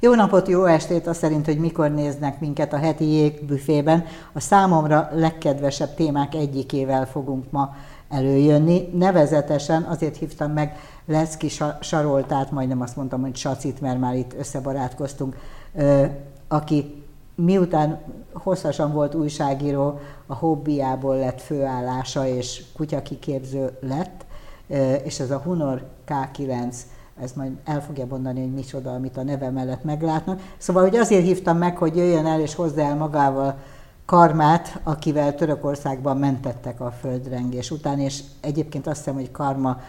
Jó napot, jó estét, azt szerint, hogy mikor néznek minket a heti jégbüfében. A számomra legkedvesebb témák egyikével fogunk ma előjönni. Nevezetesen azért hívtam meg Leszki Saroltát, majdnem azt mondtam, hogy Sacit, mert már itt összebarátkoztunk, aki miután hosszasan volt újságíró, a hobbiából lett főállása és kutyakiképző lett, és ez a Hunor K9 ezt majd el fogja mondani, hogy micsoda, amit a neve mellett meglátnak. Szóval, hogy azért hívtam meg, hogy jöjjön el és hozzá el magával Karmát, akivel Törökországban mentettek a földrengés után, és egyébként azt hiszem, hogy Karma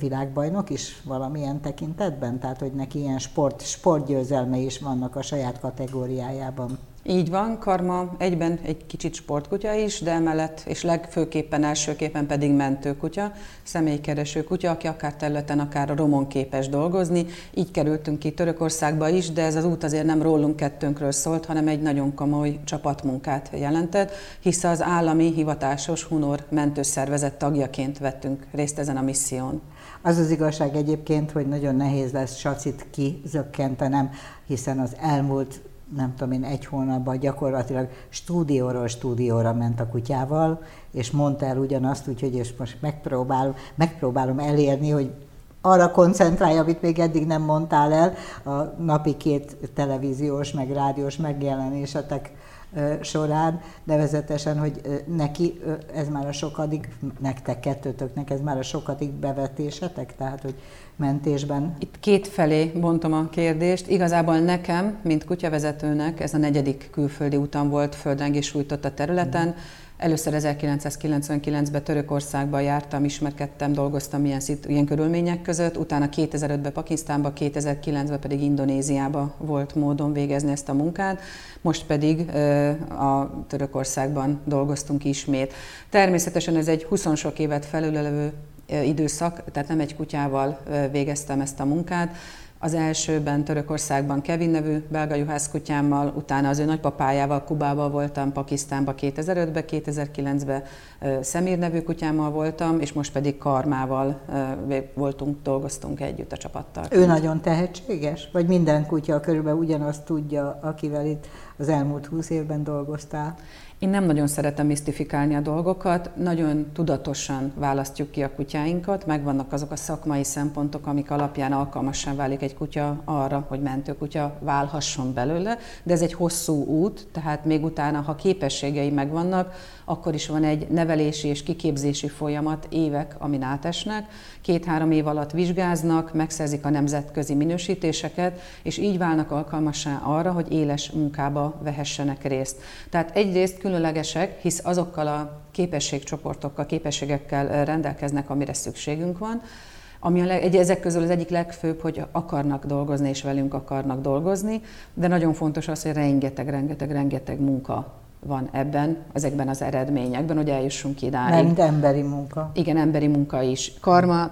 világbajnok is valamilyen tekintetben, tehát hogy neki ilyen sport, sportgyőzelme is vannak a saját kategóriájában. Így van, Karma egyben egy kicsit sportkutya is, de emellett és legfőképpen elsőképpen pedig mentőkutya, személykereső kutya, aki akár területen, akár a romon képes dolgozni. Így kerültünk ki Törökországba is, de ez az út azért nem rólunk kettőnkről szólt, hanem egy nagyon komoly csapatmunkát jelentett, hisz az állami hivatásos Hunor mentőszervezet tagjaként vettünk részt ezen a misszión. Az az igazság egyébként, hogy nagyon nehéz lesz Sacit kizökkentenem, hiszen az elmúlt nem tudom én, egy hónapban gyakorlatilag stúdióról stúdióra ment a kutyával, és mondta el ugyanazt, úgyhogy és most megpróbálom, megpróbálom elérni, hogy arra koncentrálj, amit még eddig nem mondtál el, a napi két televíziós, meg rádiós megjelenésetek során, nevezetesen, hogy neki ez már a sokadik, nektek kettőtöknek ez már a sokadik bevetésetek, tehát hogy mentésben? Itt két felé bontom a kérdést. Igazából nekem, mint kutyavezetőnek, ez a negyedik külföldi utam volt földrengés sújtott a területen. Mm. Először 1999-ben Törökországban jártam, ismerkedtem, dolgoztam ilyen, ilyen körülmények között, utána 2005-ben Pakisztánba, 2009-ben pedig Indonéziába volt módon végezni ezt a munkát, most pedig a Törökországban dolgoztunk ismét. Természetesen ez egy 20 sok évet felülelevő időszak, tehát nem egy kutyával végeztem ezt a munkát. Az elsőben Törökországban Kevin nevű belga juhászkutyámmal, utána az ő nagypapájával Kubával voltam, Pakisztánba 2005-ben, 2009-ben Szemír nevű kutyámmal voltam, és most pedig Karmával voltunk, dolgoztunk együtt a csapattal. Ő nagyon tehetséges? Vagy minden kutya körülbelül ugyanazt tudja, akivel itt az elmúlt húsz évben dolgoztál? Én nem nagyon szeretem misztifikálni a dolgokat, nagyon tudatosan választjuk ki a kutyáinkat, megvannak azok a szakmai szempontok, amik alapján alkalmasan válik egy kutya arra, hogy mentőkutya válhasson belőle, de ez egy hosszú út, tehát még utána, ha képességei megvannak, akkor is van egy nevelési és kiképzési folyamat, évek, amin átesnek. Két-három év alatt vizsgáznak, megszerzik a nemzetközi minősítéseket, és így válnak alkalmassá arra, hogy éles munkába vehessenek részt. Tehát egyrészt különlegesek, hisz azokkal a képességcsoportokkal, képességekkel rendelkeznek, amire szükségünk van, ami a leg, egy, ezek közül az egyik legfőbb, hogy akarnak dolgozni, és velünk akarnak dolgozni, de nagyon fontos az, hogy rengeteg, rengeteg, rengeteg munka van ebben, ezekben az eredményekben, hogy eljussunk idáig. Mert emberi munka. Igen, emberi munka is. Karma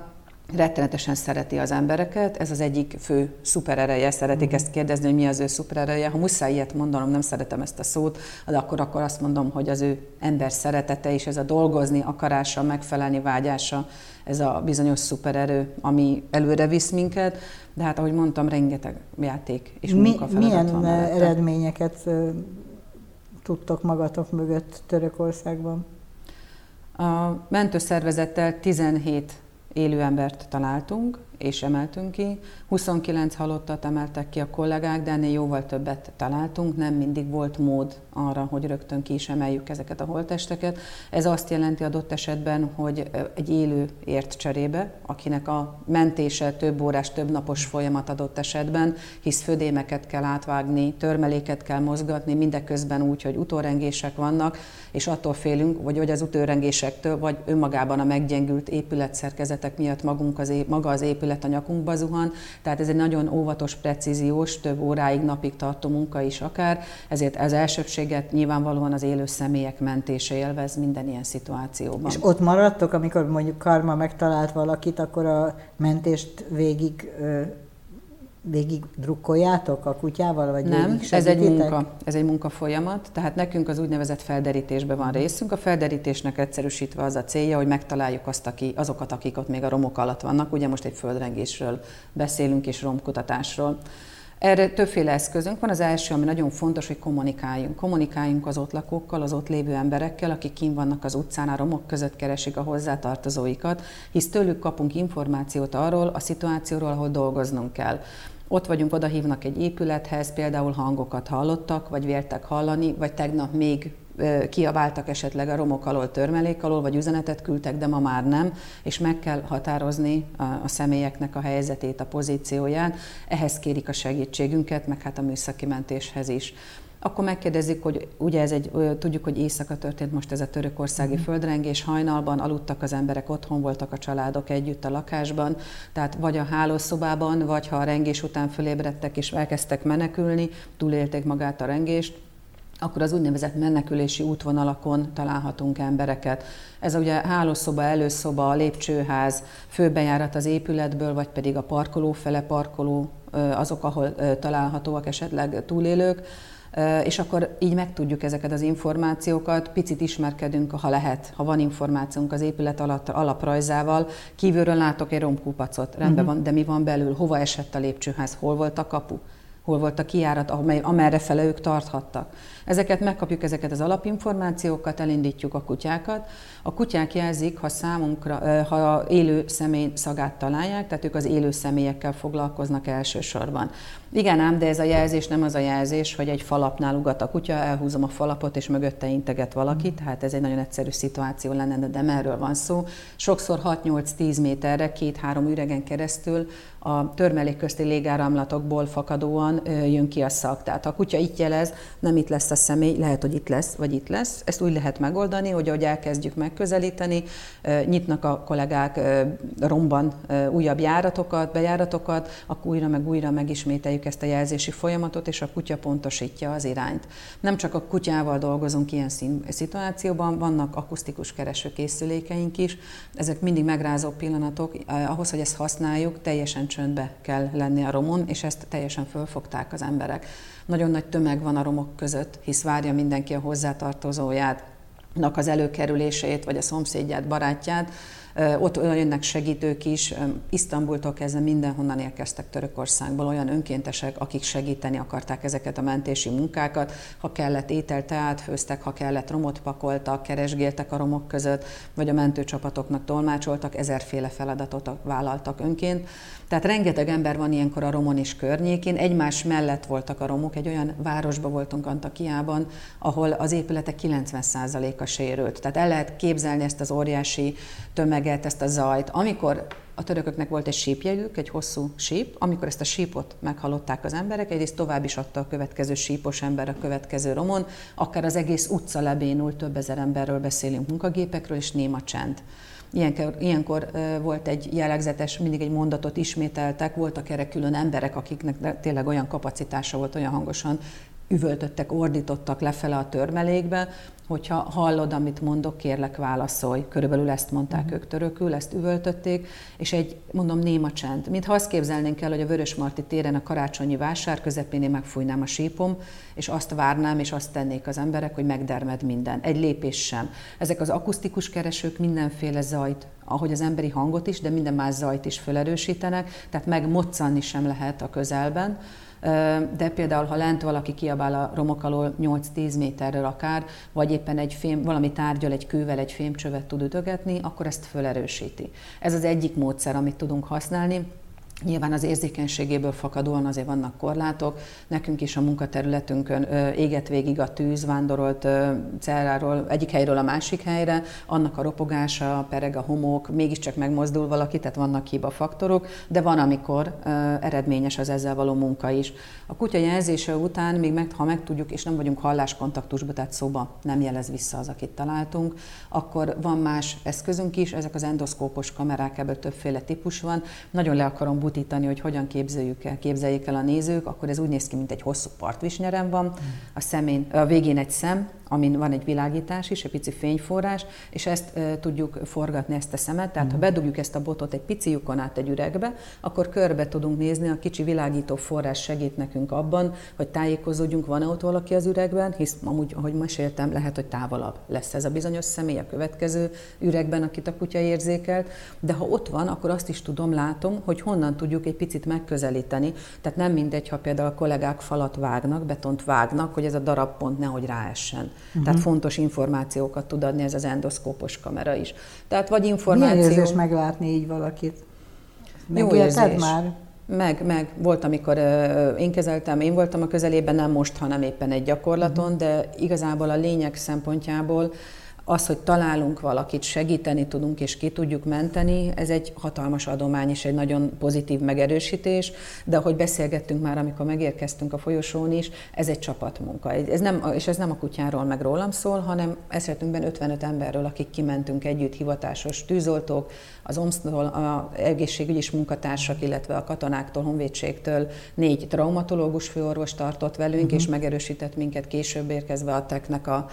rettenetesen szereti az embereket, ez az egyik fő szuperereje, szeretik mm. ezt kérdezni, hogy mi az ő szuperereje. Ha muszáj ilyet mondanom, nem szeretem ezt a szót, de akkor, akkor azt mondom, hogy az ő ember szeretete és ez a dolgozni akarása, megfelelni vágyása, ez a bizonyos szupererő, ami előre visz minket, de hát ahogy mondtam, rengeteg játék és mi, Milyen van eredményeket tudtok magatok mögött Törökországban? A mentőszervezettel 17 élő embert találtunk, és emeltünk ki. 29 halottat emeltek ki a kollégák, de ennél jóval többet találtunk, nem mindig volt mód arra, hogy rögtön ki is emeljük ezeket a holtesteket. Ez azt jelenti adott esetben, hogy egy élő ért cserébe, akinek a mentése több órás, több napos folyamat adott esetben, hisz födémeket kell átvágni, törmeléket kell mozgatni, mindeközben úgy, hogy utórengések vannak, és attól félünk, vagy, hogy az utórengésektől, vagy önmagában a meggyengült épületszerkezetek miatt magunk az, maga az épület épület a nyakunkba zuhan, tehát ez egy nagyon óvatos, precíziós, több óráig, napig tartó munka is akár, ezért az elsőbséget nyilvánvalóan az élő személyek mentése élvez minden ilyen szituációban. És ott maradtok, amikor mondjuk karma megtalált valakit, akkor a mentést végig végig drukkoljátok a kutyával, vagy Nem, ez egy munka, ez egy munka folyamat, tehát nekünk az úgynevezett felderítésben van részünk. A felderítésnek egyszerűsítve az a célja, hogy megtaláljuk azt, aki, azokat, akik ott még a romok alatt vannak. Ugye most egy földrengésről beszélünk és romkutatásról. Erre többféle eszközünk van. Az első, ami nagyon fontos, hogy kommunikáljunk. Kommunikáljunk az ott lakókkal, az ott lévő emberekkel, akik kim vannak az utcán, a romok között keresik a hozzátartozóikat, hisz tőlük kapunk információt arról, a szituációról, ahol dolgoznunk kell. Ott vagyunk, oda hívnak egy épülethez, például hangokat hallottak, vagy véltek hallani, vagy tegnap még kiabáltak esetleg a romok alól, törmelék alól, vagy üzenetet küldtek, de ma már nem, és meg kell határozni a, a személyeknek a helyzetét, a pozícióját. Ehhez kérik a segítségünket, meg hát a műszaki mentéshez is. Akkor megkérdezik, hogy ugye ez egy, tudjuk, hogy éjszaka történt most ez a törökországi mm. földrengés, hajnalban aludtak az emberek, otthon voltak a családok együtt a lakásban, tehát vagy a hálószobában, vagy ha a rengés után fölébredtek és elkezdtek menekülni, túlélték magát a rengést, akkor az úgynevezett menekülési útvonalakon találhatunk embereket. Ez ugye hálószoba, előszoba, lépcsőház, főbejárat az épületből, vagy pedig a parkoló fele parkoló, azok, ahol találhatóak esetleg túlélők és akkor így megtudjuk ezeket az információkat, picit ismerkedünk, ha lehet, ha van információnk az épület alatt, alaprajzával. Kívülről látok egy romkupacot, rendben uh-huh. van, de mi van belül, hova esett a lépcsőház, hol volt a kapu, hol volt a kiárat, amerre fele ők tarthattak. Ezeket megkapjuk, ezeket az alapinformációkat, elindítjuk a kutyákat. A kutyák jelzik, ha számunkra, ha élő személy szagát találják, tehát ők az élő személyekkel foglalkoznak elsősorban. Igen ám, de ez a jelzés nem az a jelzés, hogy egy falapnál ugat a kutya, elhúzom a falapot, és mögötte integet valaki, tehát ez egy nagyon egyszerű szituáció lenne, de nem erről van szó. Sokszor 6-8-10 méterre, két-három üregen keresztül a törmelék közti légáramlatokból fakadóan jön ki a szak. Tehát ha a kutya itt jelez, nem itt lesz a személy, lehet, hogy itt lesz, vagy itt lesz. Ezt úgy lehet megoldani, hogy ahogy elkezdjük megközelíteni, nyitnak a kollégák romban újabb járatokat, bejáratokat, akkor újra meg újra megismételjük ezt a jelzési folyamatot, és a kutya pontosítja az irányt. Nem csak a kutyával dolgozunk ilyen szituációban, vannak akusztikus keresőkészülékeink is, ezek mindig megrázó pillanatok, ahhoz, hogy ezt használjuk, teljesen csöndbe kell lenni a romon, és ezt teljesen fölfogták az emberek. Nagyon nagy tömeg van a romok között, hisz várja mindenki a hozzátartozóját, az előkerülését, vagy a szomszédját, barátját, ott jönnek segítők is, Isztambultól kezdve mindenhonnan érkeztek Törökországból olyan önkéntesek, akik segíteni akarták ezeket a mentési munkákat. Ha kellett étel, teát főztek, ha kellett romot pakoltak, keresgéltek a romok között, vagy a mentőcsapatoknak tolmácsoltak, ezerféle feladatot vállaltak önként. Tehát rengeteg ember van ilyenkor a Romon is környékén, egymás mellett voltak a romok, egy olyan városba voltunk Antakiában, ahol az épületek 90%-a sérült. Tehát el lehet képzelni ezt az óriási tömeget, ezt a zajt. Amikor a törököknek volt egy sípjegyük, egy hosszú síp, amikor ezt a sípot meghallották az emberek, egyrészt tovább is adta a következő sípos ember a következő romon, akár az egész utca lebénult, több ezer emberről beszélünk, munkagépekről, és néma csend. Ilyenkor, ilyenkor volt egy jellegzetes, mindig egy mondatot ismételtek, voltak erre külön emberek, akiknek tényleg olyan kapacitása volt, olyan hangosan üvöltöttek, ordítottak lefele a törmelékbe, hogyha hallod, amit mondok, kérlek válaszolj. Körülbelül ezt mondták uh-huh. ők törökül, ezt üvöltötték, és egy, mondom, néma csend. Mintha azt képzelnénk el, hogy a Vörösmarty téren a karácsonyi vásár közepén én megfújnám a sípom, és azt várnám, és azt tennék az emberek, hogy megdermed minden. Egy lépés sem. Ezek az akusztikus keresők mindenféle zajt, ahogy az emberi hangot is, de minden más zajt is felerősítenek, tehát megmoccanni sem lehet a közelben de például, ha lent valaki kiabál a romok alól 8-10 méterről akár, vagy éppen egy fém, valami tárgyal, egy kővel, egy fémcsövet tud ütögetni, akkor ezt felerősíti. Ez az egyik módszer, amit tudunk használni. Nyilván az érzékenységéből fakadóan azért vannak korlátok. Nekünk is a munkaterületünkön éget végig a tűz, vándorolt celláról egyik helyről a másik helyre, annak a ropogása, pereg a homok, mégiscsak megmozdul valaki, tehát vannak hiba faktorok, de van, amikor eredményes az ezzel való munka is. A kutya jelzése után, még meg, ha megtudjuk, és nem vagyunk halláskontaktusban, tehát szóba nem jelez vissza az, akit találtunk, akkor van más eszközünk is, ezek az endoszkópos kamerák, ebből többféle típus van. Nagyon le akarom butítani, hogy hogyan képzeljük el, képzeljék el a nézők, akkor ez úgy néz ki, mint egy hosszú partvisnyerem van, a, szemén, a végén egy szem, amin van egy világítás is, egy pici fényforrás, és ezt tudjuk forgatni, ezt a szemet. Tehát, ha bedugjuk ezt a botot egy pici lyukon át egy üregbe, akkor körbe tudunk nézni, a kicsi világító forrás segít nekünk abban, hogy tájékozódjunk, van-e ott valaki az üregben, hisz amúgy, ahogy meséltem, lehet, hogy távolabb lesz ez a bizonyos személy a következő üregben, akit a kutya érzékelt, de ha ott van, akkor azt is tudom, látom, hogy honnan tudjuk egy picit megközelíteni. Tehát nem mindegy, ha például a kollégák falat vágnak, betont vágnak, hogy ez a darab pont nehogy ráessen. Uh-huh. Tehát fontos információkat tud adni ez az endoszkópos kamera is. Tehát vagy információ... Milyen érzés meglátni így valakit? Megélted már? Meg, meg. Volt, amikor uh, én kezeltem, én voltam a közelében, nem most, hanem éppen egy gyakorlaton, uh-huh. de igazából a lényeg szempontjából az, hogy találunk valakit, segíteni tudunk és ki tudjuk menteni, ez egy hatalmas adomány és egy nagyon pozitív megerősítés, de ahogy beszélgettünk már, amikor megérkeztünk a folyosón is, ez egy csapatmunka. Ez nem, és ez nem a kutyáról meg rólam szól, hanem esetünkben 55 emberről, akik kimentünk együtt, hivatásos tűzoltók, az OMSZ-tól, a egészségügyi munkatársak, illetve a katonáktól, honvédségtől négy traumatológus főorvos tartott velünk, uh-huh. és megerősített minket később érkezve a teknek a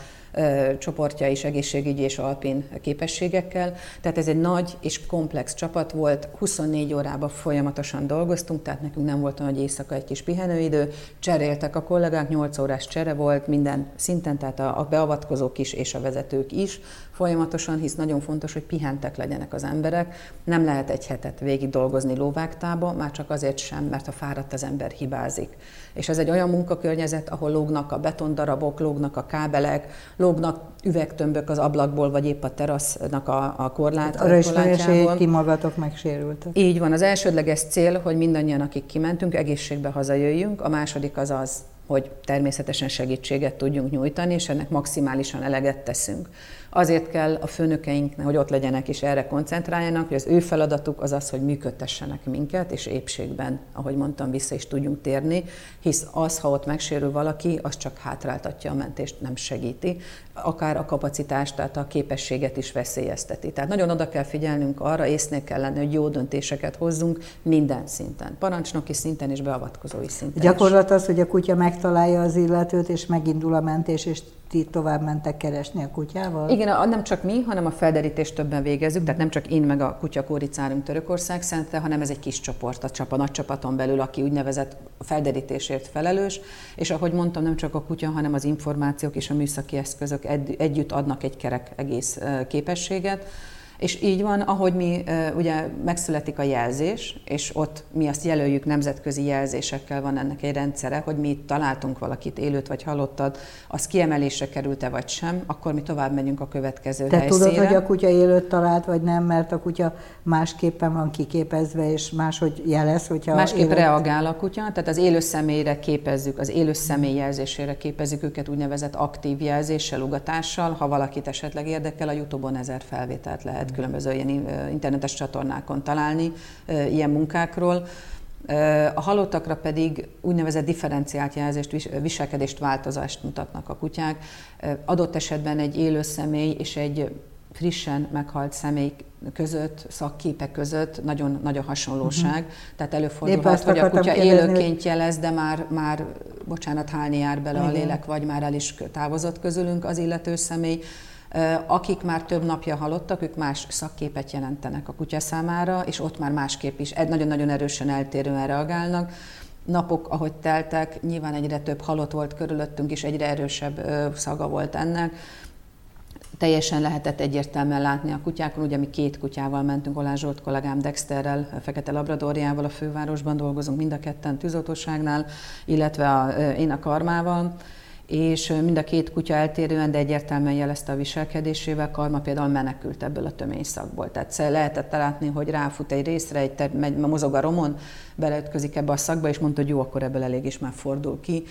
csoportja is egészségügyi és alpin képességekkel. Tehát ez egy nagy és komplex csapat volt, 24 órában folyamatosan dolgoztunk, tehát nekünk nem volt hogy éjszaka egy kis pihenőidő, cseréltek a kollégák, 8 órás csere volt minden szinten, tehát a beavatkozók is és a vezetők is folyamatosan, hisz nagyon fontos, hogy pihentek legyenek az emberek. Nem lehet egy hetet végig dolgozni lóvágtába, már csak azért sem, mert ha fáradt az ember hibázik. És ez egy olyan munkakörnyezet, ahol lógnak a betondarabok, lógnak a kábelek, lógnak üvegtömbök az ablakból, vagy épp a terasznak a, a korlát. Arra is ti magatok megsérültek. Így van. Az elsődleges cél, hogy mindannyian, akik kimentünk, egészségbe hazajöjjünk. A második az az, hogy természetesen segítséget tudjunk nyújtani, és ennek maximálisan eleget teszünk. Azért kell a főnökeinknek, hogy ott legyenek és erre koncentráljanak, hogy az ő feladatuk az az, hogy működtessenek minket, és épségben, ahogy mondtam, vissza is tudjunk térni, hisz az, ha ott megsérül valaki, az csak hátráltatja a mentést, nem segíti, akár a kapacitást, tehát a képességet is veszélyezteti. Tehát nagyon oda kell figyelnünk arra, észnél kell lenni, hogy jó döntéseket hozzunk minden szinten, parancsnoki szinten és beavatkozói szinten. Gyakorlat az, hogy a kutya megtalálja az illetőt, és megindul a mentés, és ti tovább mentek keresni a kutyával? Igen, nem csak mi, hanem a felderítést többen végezzük, tehát nem csak én meg a kutyakóricárunk Törökország szente, hanem ez egy kis csoport, a, csapa, nagy csapaton belül, aki úgynevezett felderítésért felelős, és ahogy mondtam, nem csak a kutya, hanem az információk és a műszaki eszközök együtt adnak egy kerek egész képességet, és így van, ahogy mi ugye megszületik a jelzés, és ott mi azt jelöljük nemzetközi jelzésekkel, van ennek egy rendszere, hogy mi találtunk valakit élőt vagy halottad, az kiemelésre került-e vagy sem, akkor mi tovább megyünk a következő Te helyszínre. tudod, hogy a kutya élőt talált, vagy nem, mert a kutya másképpen van kiképezve, és máshogy jelez, hogyha... Másképp élőt... reagál a kutya, tehát az élő személyre képezzük, az élő személy jelzésére képezzük őket úgynevezett aktív jelzéssel, ugatással. Ha valakit esetleg érdekel, a Youtube-on ezer felvételt lehet lehet különböző ilyen internetes csatornákon találni ilyen munkákról. A halottakra pedig úgynevezett differenciált jelzést, viselkedést, változást mutatnak a kutyák. Adott esetben egy élő személy és egy frissen meghalt személy között, szakképek között nagyon nagy a hasonlóság. Uh-huh. Tehát előfordulhat, hogy a kutya élőként jelez, de már, már bocsánat, hálni jár bele Igen. a lélek, vagy már el is távozott közülünk az illető személy. Akik már több napja halottak, ők más szakképet jelentenek a kutya számára, és ott már másképp is nagyon-nagyon erősen eltérően reagálnak. Napok, ahogy teltek, nyilván egyre több halott volt körülöttünk, és egyre erősebb szaga volt ennek teljesen lehetett egyértelműen látni a kutyákon. Ugye mi két kutyával mentünk, Olá Zsolt kollégám Dexterrel, Fekete Labradorjával a fővárosban dolgozunk, mind a ketten tűzoltóságnál, illetve a, én a karmával és mind a két kutya eltérően, de egyértelműen jelezte a viselkedésével, Karma például menekült ebből a töményszakból. Tehát lehetett látni, hogy ráfut egy részre, egy ter- megy, mozog a romon, beleütközik ebbe a szakba, és mondta, hogy jó, akkor ebből elég is már fordul ki.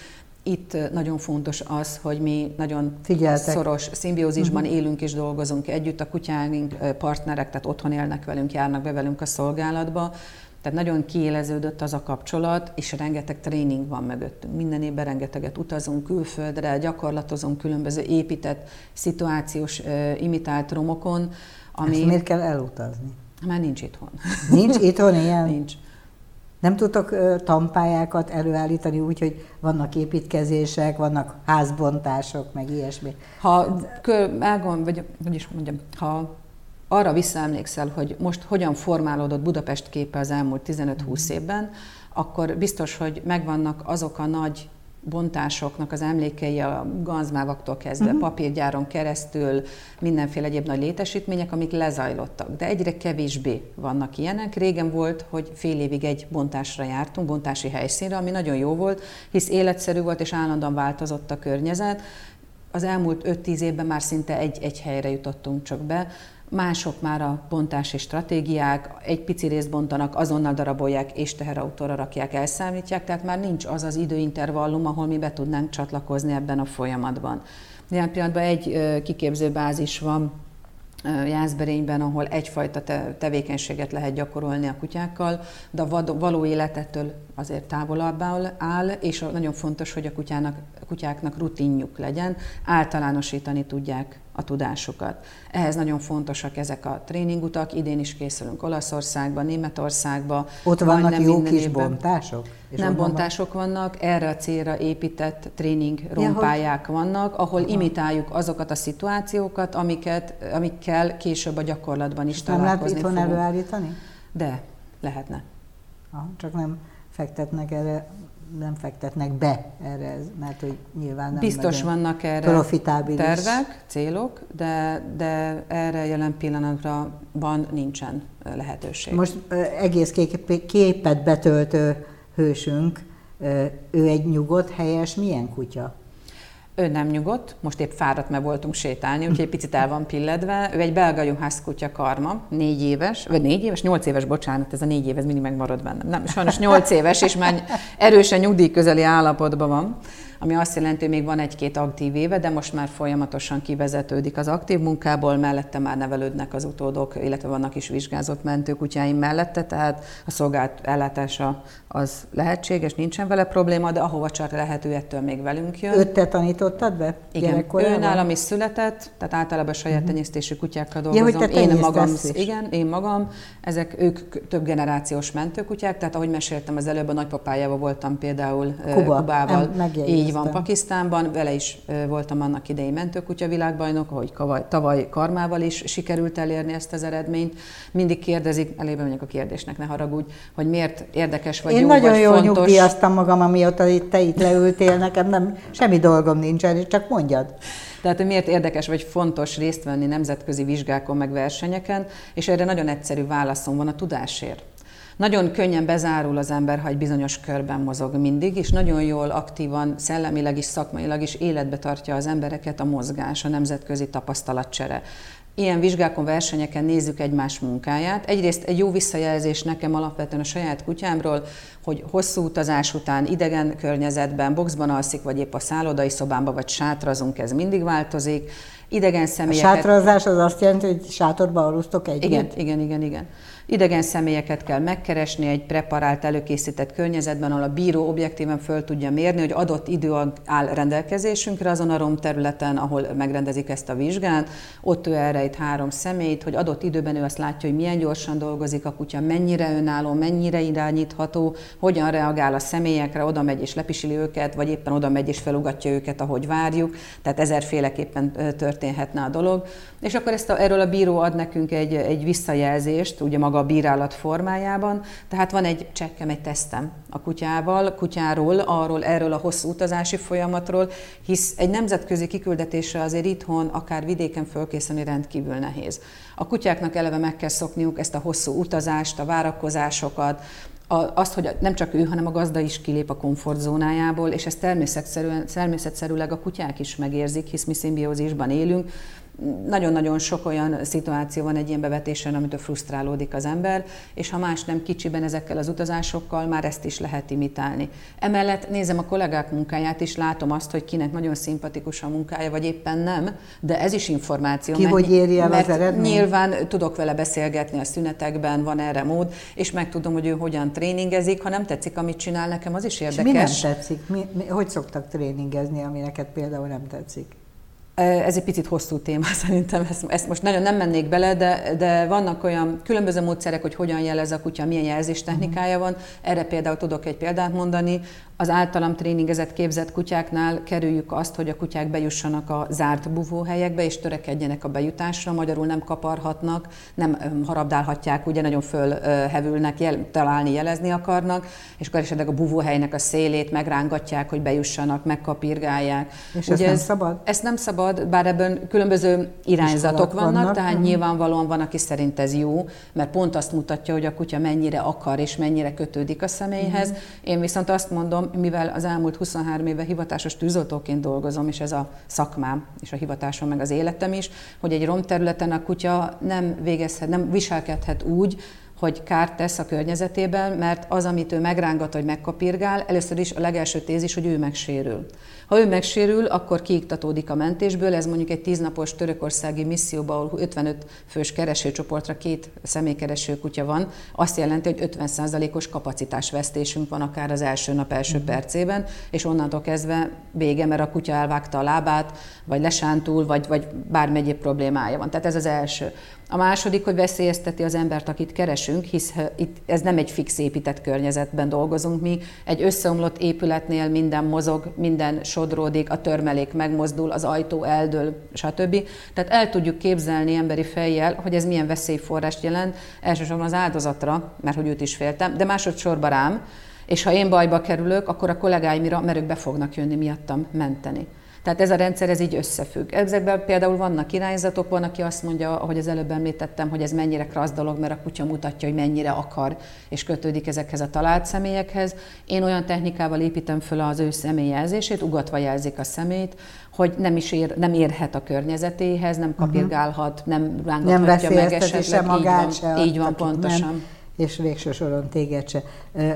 Itt nagyon fontos az, hogy mi nagyon Figyeltek. szoros szimbiózisban uh-huh. élünk és dolgozunk együtt. A kutyáink partnerek, tehát otthon élnek velünk, járnak be velünk a szolgálatba, tehát nagyon kiéleződött az a kapcsolat, és rengeteg tréning van mögöttünk. Minden évben rengeteget utazunk külföldre, gyakorlatozunk különböző épített, szituációs, imitált romokon. Ami... Ezt miért kell elutazni? Már nincs itthon. Nincs itthon ilyen? nincs. Nem tudtok tampályákat előállítani úgy, hogy vannak építkezések, vannak házbontások, meg ilyesmi? Ha elgond, vagy hogy is mondjam, ha arra visszaemlékszel, hogy most hogyan formálódott Budapest képe az elmúlt 15-20 évben, akkor biztos, hogy megvannak azok a nagy bontásoknak az emlékei a ganzmávaktól kezdve, uh-huh. papírgyáron keresztül, mindenféle egyéb nagy létesítmények, amik lezajlottak. De egyre kevésbé vannak ilyenek. Régen volt, hogy fél évig egy bontásra jártunk, bontási helyszínre, ami nagyon jó volt, hisz életszerű volt és állandóan változott a környezet. Az elmúlt 5-10 évben már szinte egy, egy helyre jutottunk csak be, mások már a bontási stratégiák, egy pici részt bontanak, azonnal darabolják és teherautóra rakják, elszámítják, tehát már nincs az az időintervallum, ahol mi be tudnánk csatlakozni ebben a folyamatban. Jelen pillanatban egy kiképzőbázis van Jászberényben, ahol egyfajta tevékenységet lehet gyakorolni a kutyákkal, de a való életettől azért távolabb áll, és nagyon fontos, hogy a, kutyának, a kutyáknak rutinjuk legyen, általánosítani tudják a tudásukat. Ehhez nagyon fontosak ezek a tréningutak, idén is készülünk Olaszországba, Németországba. Ott vannak jó kis évben. bontások? És nem bontások van? vannak, erre a célra épített tréning rompályák ja, vannak, ahol Aha. imitáljuk azokat a szituációkat, amiket, amikkel később a gyakorlatban is nem találkozni Nem lehet itthon előállítani? De, lehetne. Ha, csak nem fektetnek erre nem fektetnek be erre, mert hogy nyilván nem Biztos vannak erre profitábilis. tervek, célok, de, de erre jelen pillanatban nincsen lehetőség. Most egész képet betöltő hősünk, ő egy nyugodt, helyes, milyen kutya? Ő nem nyugodt, most épp fáradt, mert voltunk sétálni, úgyhogy egy picit el van pilledve. Ő egy belga juhász kutya karma, négy éves, vagy négy éves, nyolc éves, bocsánat, ez a négy éves mindig megmarad bennem. Nem, sajnos nyolc éves, és már erősen nyugdíj közeli állapotban van ami azt jelenti, hogy még van egy-két aktív éve, de most már folyamatosan kivezetődik az aktív munkából, mellette már nevelődnek az utódok, illetve vannak is vizsgázott mentőkutyáim mellette, tehát a szolgált ellátása az lehetséges, nincsen vele probléma, de ahova csak lehető, ettől még velünk jön. Öt te tanítottad be? Igen, ő nálam is született, tehát általában saját uh-huh. tenyésztésű kutyákkal dolgozom. Ja, én magam, igen, én magam, ezek ők több generációs mentőkutyák, tehát ahogy meséltem az előbb, a nagypapájával voltam például Kuba. Kubával, így van Pakisztánban, vele is voltam annak idején mentőkutya világbajnok, ahogy tavaly karmával is sikerült elérni ezt az eredményt. Mindig kérdezik, elébe mondjuk a kérdésnek, ne haragudj, hogy miért érdekes vagy Én jó, nagyon vagy jól fontos. nyugdíjaztam magam, amióta itt, te itt leültél, nekem nem, semmi dolgom nincsen, csak mondjad. Tehát, hogy miért érdekes vagy fontos részt venni nemzetközi vizsgákon, meg versenyeken, és erre nagyon egyszerű válaszom van a tudásért. Nagyon könnyen bezárul az ember, ha egy bizonyos körben mozog mindig, és nagyon jól aktívan, szellemileg is, szakmailag is életbe tartja az embereket a mozgás, a nemzetközi tapasztalatcsere. Ilyen vizsgákon, versenyeken nézzük egymás munkáját. Egyrészt egy jó visszajelzés nekem alapvetően a saját kutyámról, hogy hosszú utazás után idegen környezetben, boxban alszik, vagy épp a szállodai szobámba, vagy sátrazunk, ez mindig változik. Idegen személyeket... A sátrazás az azt jelenti, hogy sátorba alusztok együtt? Igen, igen, igen, igen. Idegen személyeket kell megkeresni egy preparált, előkészített környezetben, ahol a bíró objektíven föl tudja mérni, hogy adott idő áll rendelkezésünkre azon a rom területen, ahol megrendezik ezt a vizsgát. Ott ő erre itt három személyt, hogy adott időben ő azt látja, hogy milyen gyorsan dolgozik a kutya, mennyire önálló, mennyire irányítható, hogyan reagál a személyekre, oda megy és lepisili őket, vagy éppen oda megy és felugatja őket, ahogy várjuk. Tehát ezerféleképpen történhetne a dolog. És akkor ezt a, erről a bíró ad nekünk egy, egy visszajelzést, ugye maga a bírálat formájában. Tehát van egy csekkem, egy tesztem a kutyával, kutyáról, arról, erről a hosszú utazási folyamatról, hisz egy nemzetközi kiküldetésre azért itthon, akár vidéken fölkészülni rendkívül nehéz. A kutyáknak eleve meg kell szokniuk ezt a hosszú utazást, a várakozásokat, azt, hogy nem csak ő, hanem a gazda is kilép a komfortzónájából, és ezt természetszerűen, természetszerűleg a kutyák is megérzik, hisz mi szimbiózisban élünk, nagyon-nagyon sok olyan szituáció van egy ilyen bevetésen, amitől frusztrálódik az ember, és ha más nem kicsiben ezekkel az utazásokkal, már ezt is lehet imitálni. Emellett nézem a kollégák munkáját is, látom azt, hogy kinek nagyon szimpatikus a munkája, vagy éppen nem, de ez is információ. Ki mert, hogy éri el mert az eredmény? Nyilván tudok vele beszélgetni a szünetekben, van erre mód, és meg tudom, hogy ő hogyan tréningezik. Ha nem tetszik, amit csinál nekem, az is érdekes. És mi nem tetszik? Mi, mi, hogy szoktak tréningezni, ami neked például nem tetszik? Ez egy picit hosszú téma szerintem, ezt, ezt most nagyon nem mennék bele, de, de vannak olyan különböző módszerek, hogy hogyan jelez a kutya, milyen jelzéstechnikája van. Erre például tudok egy példát mondani. Az általam tréningezett, képzett kutyáknál kerüljük azt, hogy a kutyák bejussanak a zárt buvóhelyekbe, és törekedjenek a bejutásra, magyarul nem kaparhatnak, nem harabdálhatják, ugye nagyon fölhevülnek, jel, találni, jelezni akarnak, és akkor esetleg a buvóhelynek a szélét megrángatják, hogy bejussanak, megkapirgálják. És ugye ez nem szabad? Ezt nem szabad, bár ebben különböző irányzatok vannak, vannak, tehát uh-huh. nyilvánvalóan van, aki szerint ez jó, mert pont azt mutatja, hogy a kutya mennyire akar és mennyire kötődik a személyhez. Uh-huh. Én viszont azt mondom, mivel az elmúlt 23 éve hivatásos tűzoltóként dolgozom, és ez a szakmám, és a hivatásom, meg az életem is, hogy egy romterületen a kutya nem végezhet, nem viselkedhet úgy, hogy kárt tesz a környezetében, mert az, amit ő megrángat, hogy megkapirgál, először is a legelső tézis, hogy ő megsérül. Ha ő megsérül, akkor kiiktatódik a mentésből, ez mondjuk egy tíznapos törökországi misszióban, ahol 55 fős keresőcsoportra két személykereső kutya van, azt jelenti, hogy 50%-os kapacitásvesztésünk van akár az első nap első mm. percében, és onnantól kezdve vége, mert a kutya elvágta a lábát, vagy lesántul, vagy, vagy bármi egyéb problémája van. Tehát ez az első. A második, hogy veszélyezteti az embert, akit keresünk, hisz itt ez nem egy fix épített környezetben dolgozunk mi. Egy összeomlott épületnél minden mozog, minden sodródik, a törmelék megmozdul, az ajtó eldől, stb. Tehát el tudjuk képzelni emberi fejjel, hogy ez milyen veszélyforrást jelent, elsősorban az áldozatra, mert hogy őt is féltem, de másodszorban rám, és ha én bajba kerülök, akkor a kollégáimra, mert ők be fognak jönni miattam menteni. Tehát ez a rendszer ez így összefügg. Ezekben például vannak irányzatok, van, aki azt mondja, ahogy az előbb említettem, hogy ez mennyire krassz dolog, mert a kutya mutatja, hogy mennyire akar, és kötődik ezekhez a talált személyekhez. Én olyan technikával építem föl az ő személyjelzését, ugatva jelzik a szemét, hogy nem is ér, nem érhet a környezetéhez, nem mhm. kapirgálhat, nem rángathatja nem meg esetleg. Magát így van, se, így van pontosan. Nem és végső soron téged se.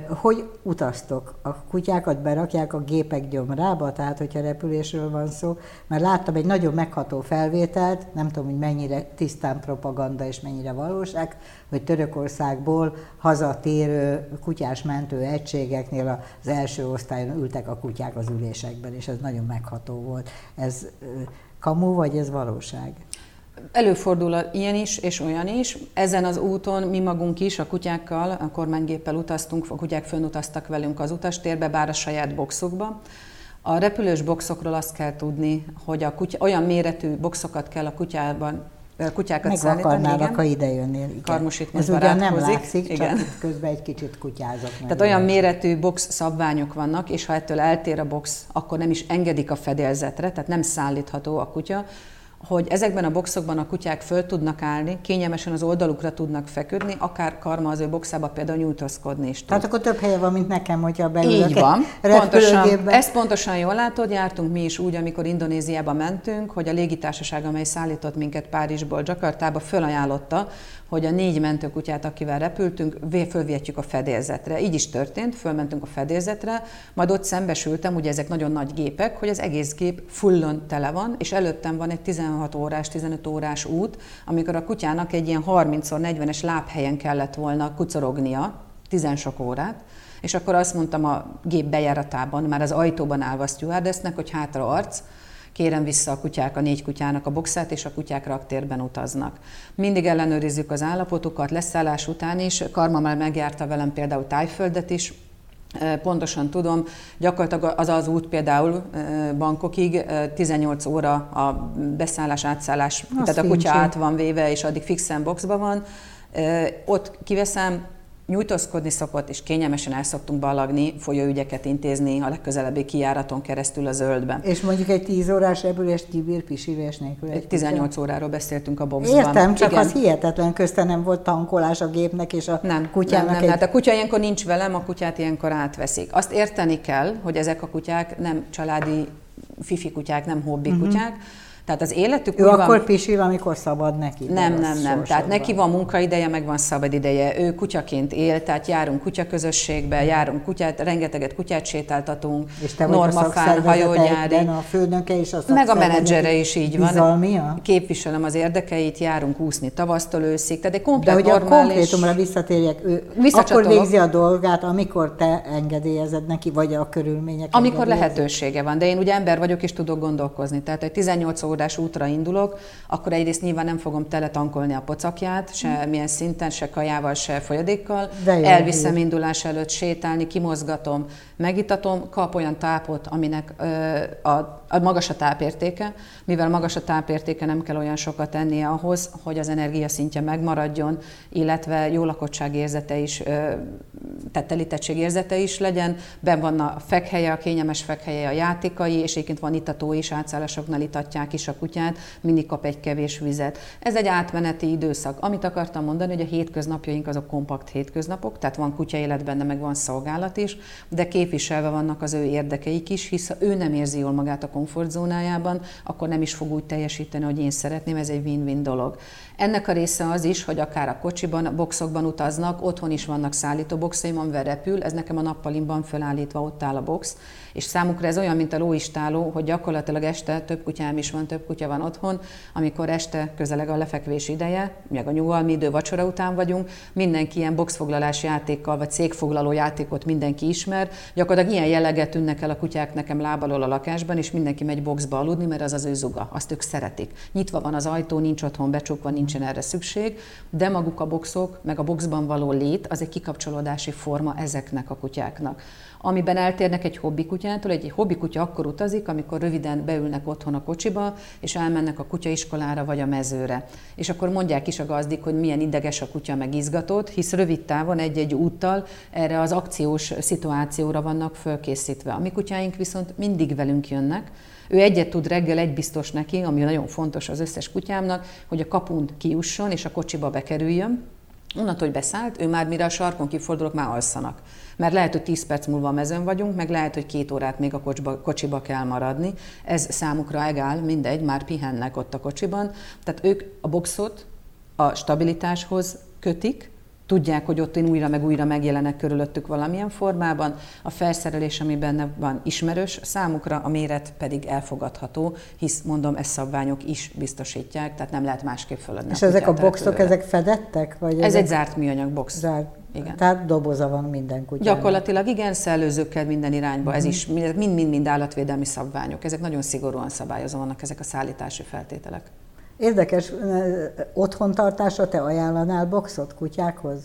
Hogy utaztok? A kutyákat berakják a gépek gyomrába, tehát hogyha repülésről van szó? Mert láttam egy nagyon megható felvételt, nem tudom, hogy mennyire tisztán propaganda és mennyire valóság, hogy Törökországból hazatérő kutyás mentő egységeknél az első osztályon ültek a kutyák az ülésekben, és ez nagyon megható volt. Ez kamu, vagy ez valóság? Előfordul ilyen is, és olyan is. Ezen az úton mi magunk is a kutyákkal, a kormánygéppel utaztunk, a kutyák fönnutaztak velünk az utastérbe, bár a saját boxokba. A repülős boxokról azt kell tudni, hogy a kutya, olyan méretű boxokat kell a kutyában kutyákat Meg szállítani. akarnának, ha ide jönnél. Itt Ez ugyan nem látszik, igen. csak közben egy kicsit kutyázok. Tehát olyan méretű box szabványok vannak, és ha ettől eltér a box, akkor nem is engedik a fedélzetre, tehát nem szállítható a kutya, hogy ezekben a boxokban a kutyák föl tudnak állni, kényelmesen az oldalukra tudnak feküdni, akár karma az ő boxába például nyújtózkodni is tud. Tehát akkor több helye van, mint nekem, hogyha beülök Így van. Pontosan, ezt pontosan jól látod, jártunk mi is úgy, amikor Indonéziába mentünk, hogy a légitársaság, amely szállított minket Párizsból Jakartába, fölajánlotta, hogy a négy mentőkutyát, akivel repültünk, fölvihetjük a fedélzetre. Így is történt, fölmentünk a fedélzetre, majd ott szembesültem, ugye ezek nagyon nagy gépek, hogy az egész gép fullon tele van, és előttem van egy 16 órás, 15 órás út, amikor a kutyának egy ilyen 30-40-es lábhelyen kellett volna kucorognia, 10 sok órát, és akkor azt mondtam a gép bejáratában, már az ajtóban állva a hogy hátra arc, kérem vissza a kutyák, a négy kutyának a boxát, és a kutyák raktérben utaznak. Mindig ellenőrizzük az állapotukat, leszállás után is. Karma már megjárta velem például Tájföldet is, Pontosan tudom, gyakorlatilag az az út például bankokig 18 óra a beszállás, átszállás, Azt tehát a kutya át van véve, és addig fixen boxba van. Ott kiveszem, nyújtózkodni szokott, és kényelmesen el szoktunk ballagni, folyóügyeket intézni a legközelebbi kijáraton keresztül a zöldben. És mondjuk egy 10 órás repülést kibír pisilés nélkül? Egy 18 kutya? óráról beszéltünk a boxban. Értem, csak Igen. az hihetetlen, közte nem volt tankolás a gépnek és a nem, kutyának. Nem, nem, egy... hát a kutya ilyenkor nincs velem, a kutyát ilyenkor átveszik. Azt érteni kell, hogy ezek a kutyák nem családi fifi kutyák, nem hobbi uh-huh. kutyák, tehát az életük ő úgy akkor van... pisil, amikor szabad neki. Nem, nem, nem. Tehát neki van munkaideje, meg van szabad ideje. Ő kutyaként él, tehát járunk kutyaközösségbe, járunk kutyát, rengeteget kutyát sétáltatunk. És te Normafán, hajógyári. a főnöke is a Meg a menedzsere is így van. Bizalmia? Képviselem az érdekeit, járunk úszni tavasztól őszig. Tehát egy komplet De hogy normális... a konkrétumra visszatérjek, ő akkor végzi a dolgát, amikor te engedélyezed neki, vagy a körülmények Amikor lehetősége van. De én ugye ember vagyok, és tudok gondolkozni. Tehát egy 18 óra órás útra indulok, akkor egyrészt nyilván nem fogom teletankolni a pocakját, se milyen szinten, se kajával, se folyadékkal. Elviszem indulás előtt sétálni, kimozgatom, megitatom, kap olyan tápot, aminek ö, a, a magas a tápértéke, mivel magas a tápértéke, nem kell olyan sokat ennie ahhoz, hogy az energiaszintje megmaradjon, illetve jó lakottság érzete is, tehát érzete is legyen. Ben van a fekhelye, a kényelmes fekhelye, a játékai, és egyébként van itató is, átszállásoknál itatják is a kutyát, mindig kap egy kevés vizet. Ez egy átmeneti időszak. Amit akartam mondani, hogy a hétköznapjaink azok kompakt hétköznapok, tehát van kutya élet benne, meg van szolgálat is, de kép képviselve vannak az ő érdekeik is, hisz ő nem érzi jól magát a komfortzónájában, akkor nem is fog úgy teljesíteni, hogy én szeretném, ez egy win-win dolog. Ennek a része az is, hogy akár a kocsiban, a boxokban utaznak, otthon is vannak szállító boxaim, amivel repül, ez nekem a nappalimban felállítva ott áll a box, és számukra ez olyan, mint a lóistáló, hogy gyakorlatilag este több kutyám is van, több kutya van otthon, amikor este közeleg a lefekvés ideje, meg a nyugalmi idő vacsora után vagyunk, mindenki ilyen boxfoglalás játékkal, vagy cégfoglaló játékot mindenki ismer, gyakorlatilag ilyen jelleget tűnnek el a kutyák nekem lábalól a lakásban, és mindenki megy boxba aludni, mert az az ő zuga, azt ők szeretik. Nyitva van az ajtó, nincs otthon becsukva, nincsen erre szükség, de maguk a boxok, meg a boxban való lét, az egy kikapcsolódási forma ezeknek a kutyáknak amiben eltérnek egy hobbi kutyától. Egy hobbi kutya akkor utazik, amikor röviden beülnek otthon a kocsiba, és elmennek a kutyaiskolára vagy a mezőre. És akkor mondják is a gazdik, hogy milyen ideges a kutya, meg izgatott, hisz rövid távon egy-egy úttal erre az akciós szituációra vannak fölkészítve. A mi kutyáink viszont mindig velünk jönnek, ő egyet tud reggel, egy biztos neki, ami nagyon fontos az összes kutyámnak, hogy a kapun kiusson és a kocsiba bekerüljön, Onnantól, hogy beszállt, ő már mire a sarkon kifordulok, már alszanak. Mert lehet, hogy 10 perc múlva a mezőn vagyunk, meg lehet, hogy két órát még a kocsiba, kocsiba kell maradni. Ez számukra egál, mindegy, már pihennek ott a kocsiban. Tehát ők a boxot a stabilitáshoz kötik, tudják, hogy ott én újra meg újra megjelenek körülöttük valamilyen formában, a felszerelés, ami benne van ismerős, számukra a méret pedig elfogadható, hisz mondom, ezt szabványok is biztosítják, tehát nem lehet másképp föladni. És ezek a boxok, ezek fedettek? Vagy Ez ezek... egy zárt műanyag box. Zárt. Igen. Tehát doboza van minden kutyának. Gyakorlatilag igen, szellőzőkkel minden irányba. Uh-huh. Ez is mind-mind állatvédelmi szabványok. Ezek nagyon szigorúan szabályozva vannak ezek a szállítási feltételek. Érdekes, otthontartásra te ajánlanál boxot kutyákhoz?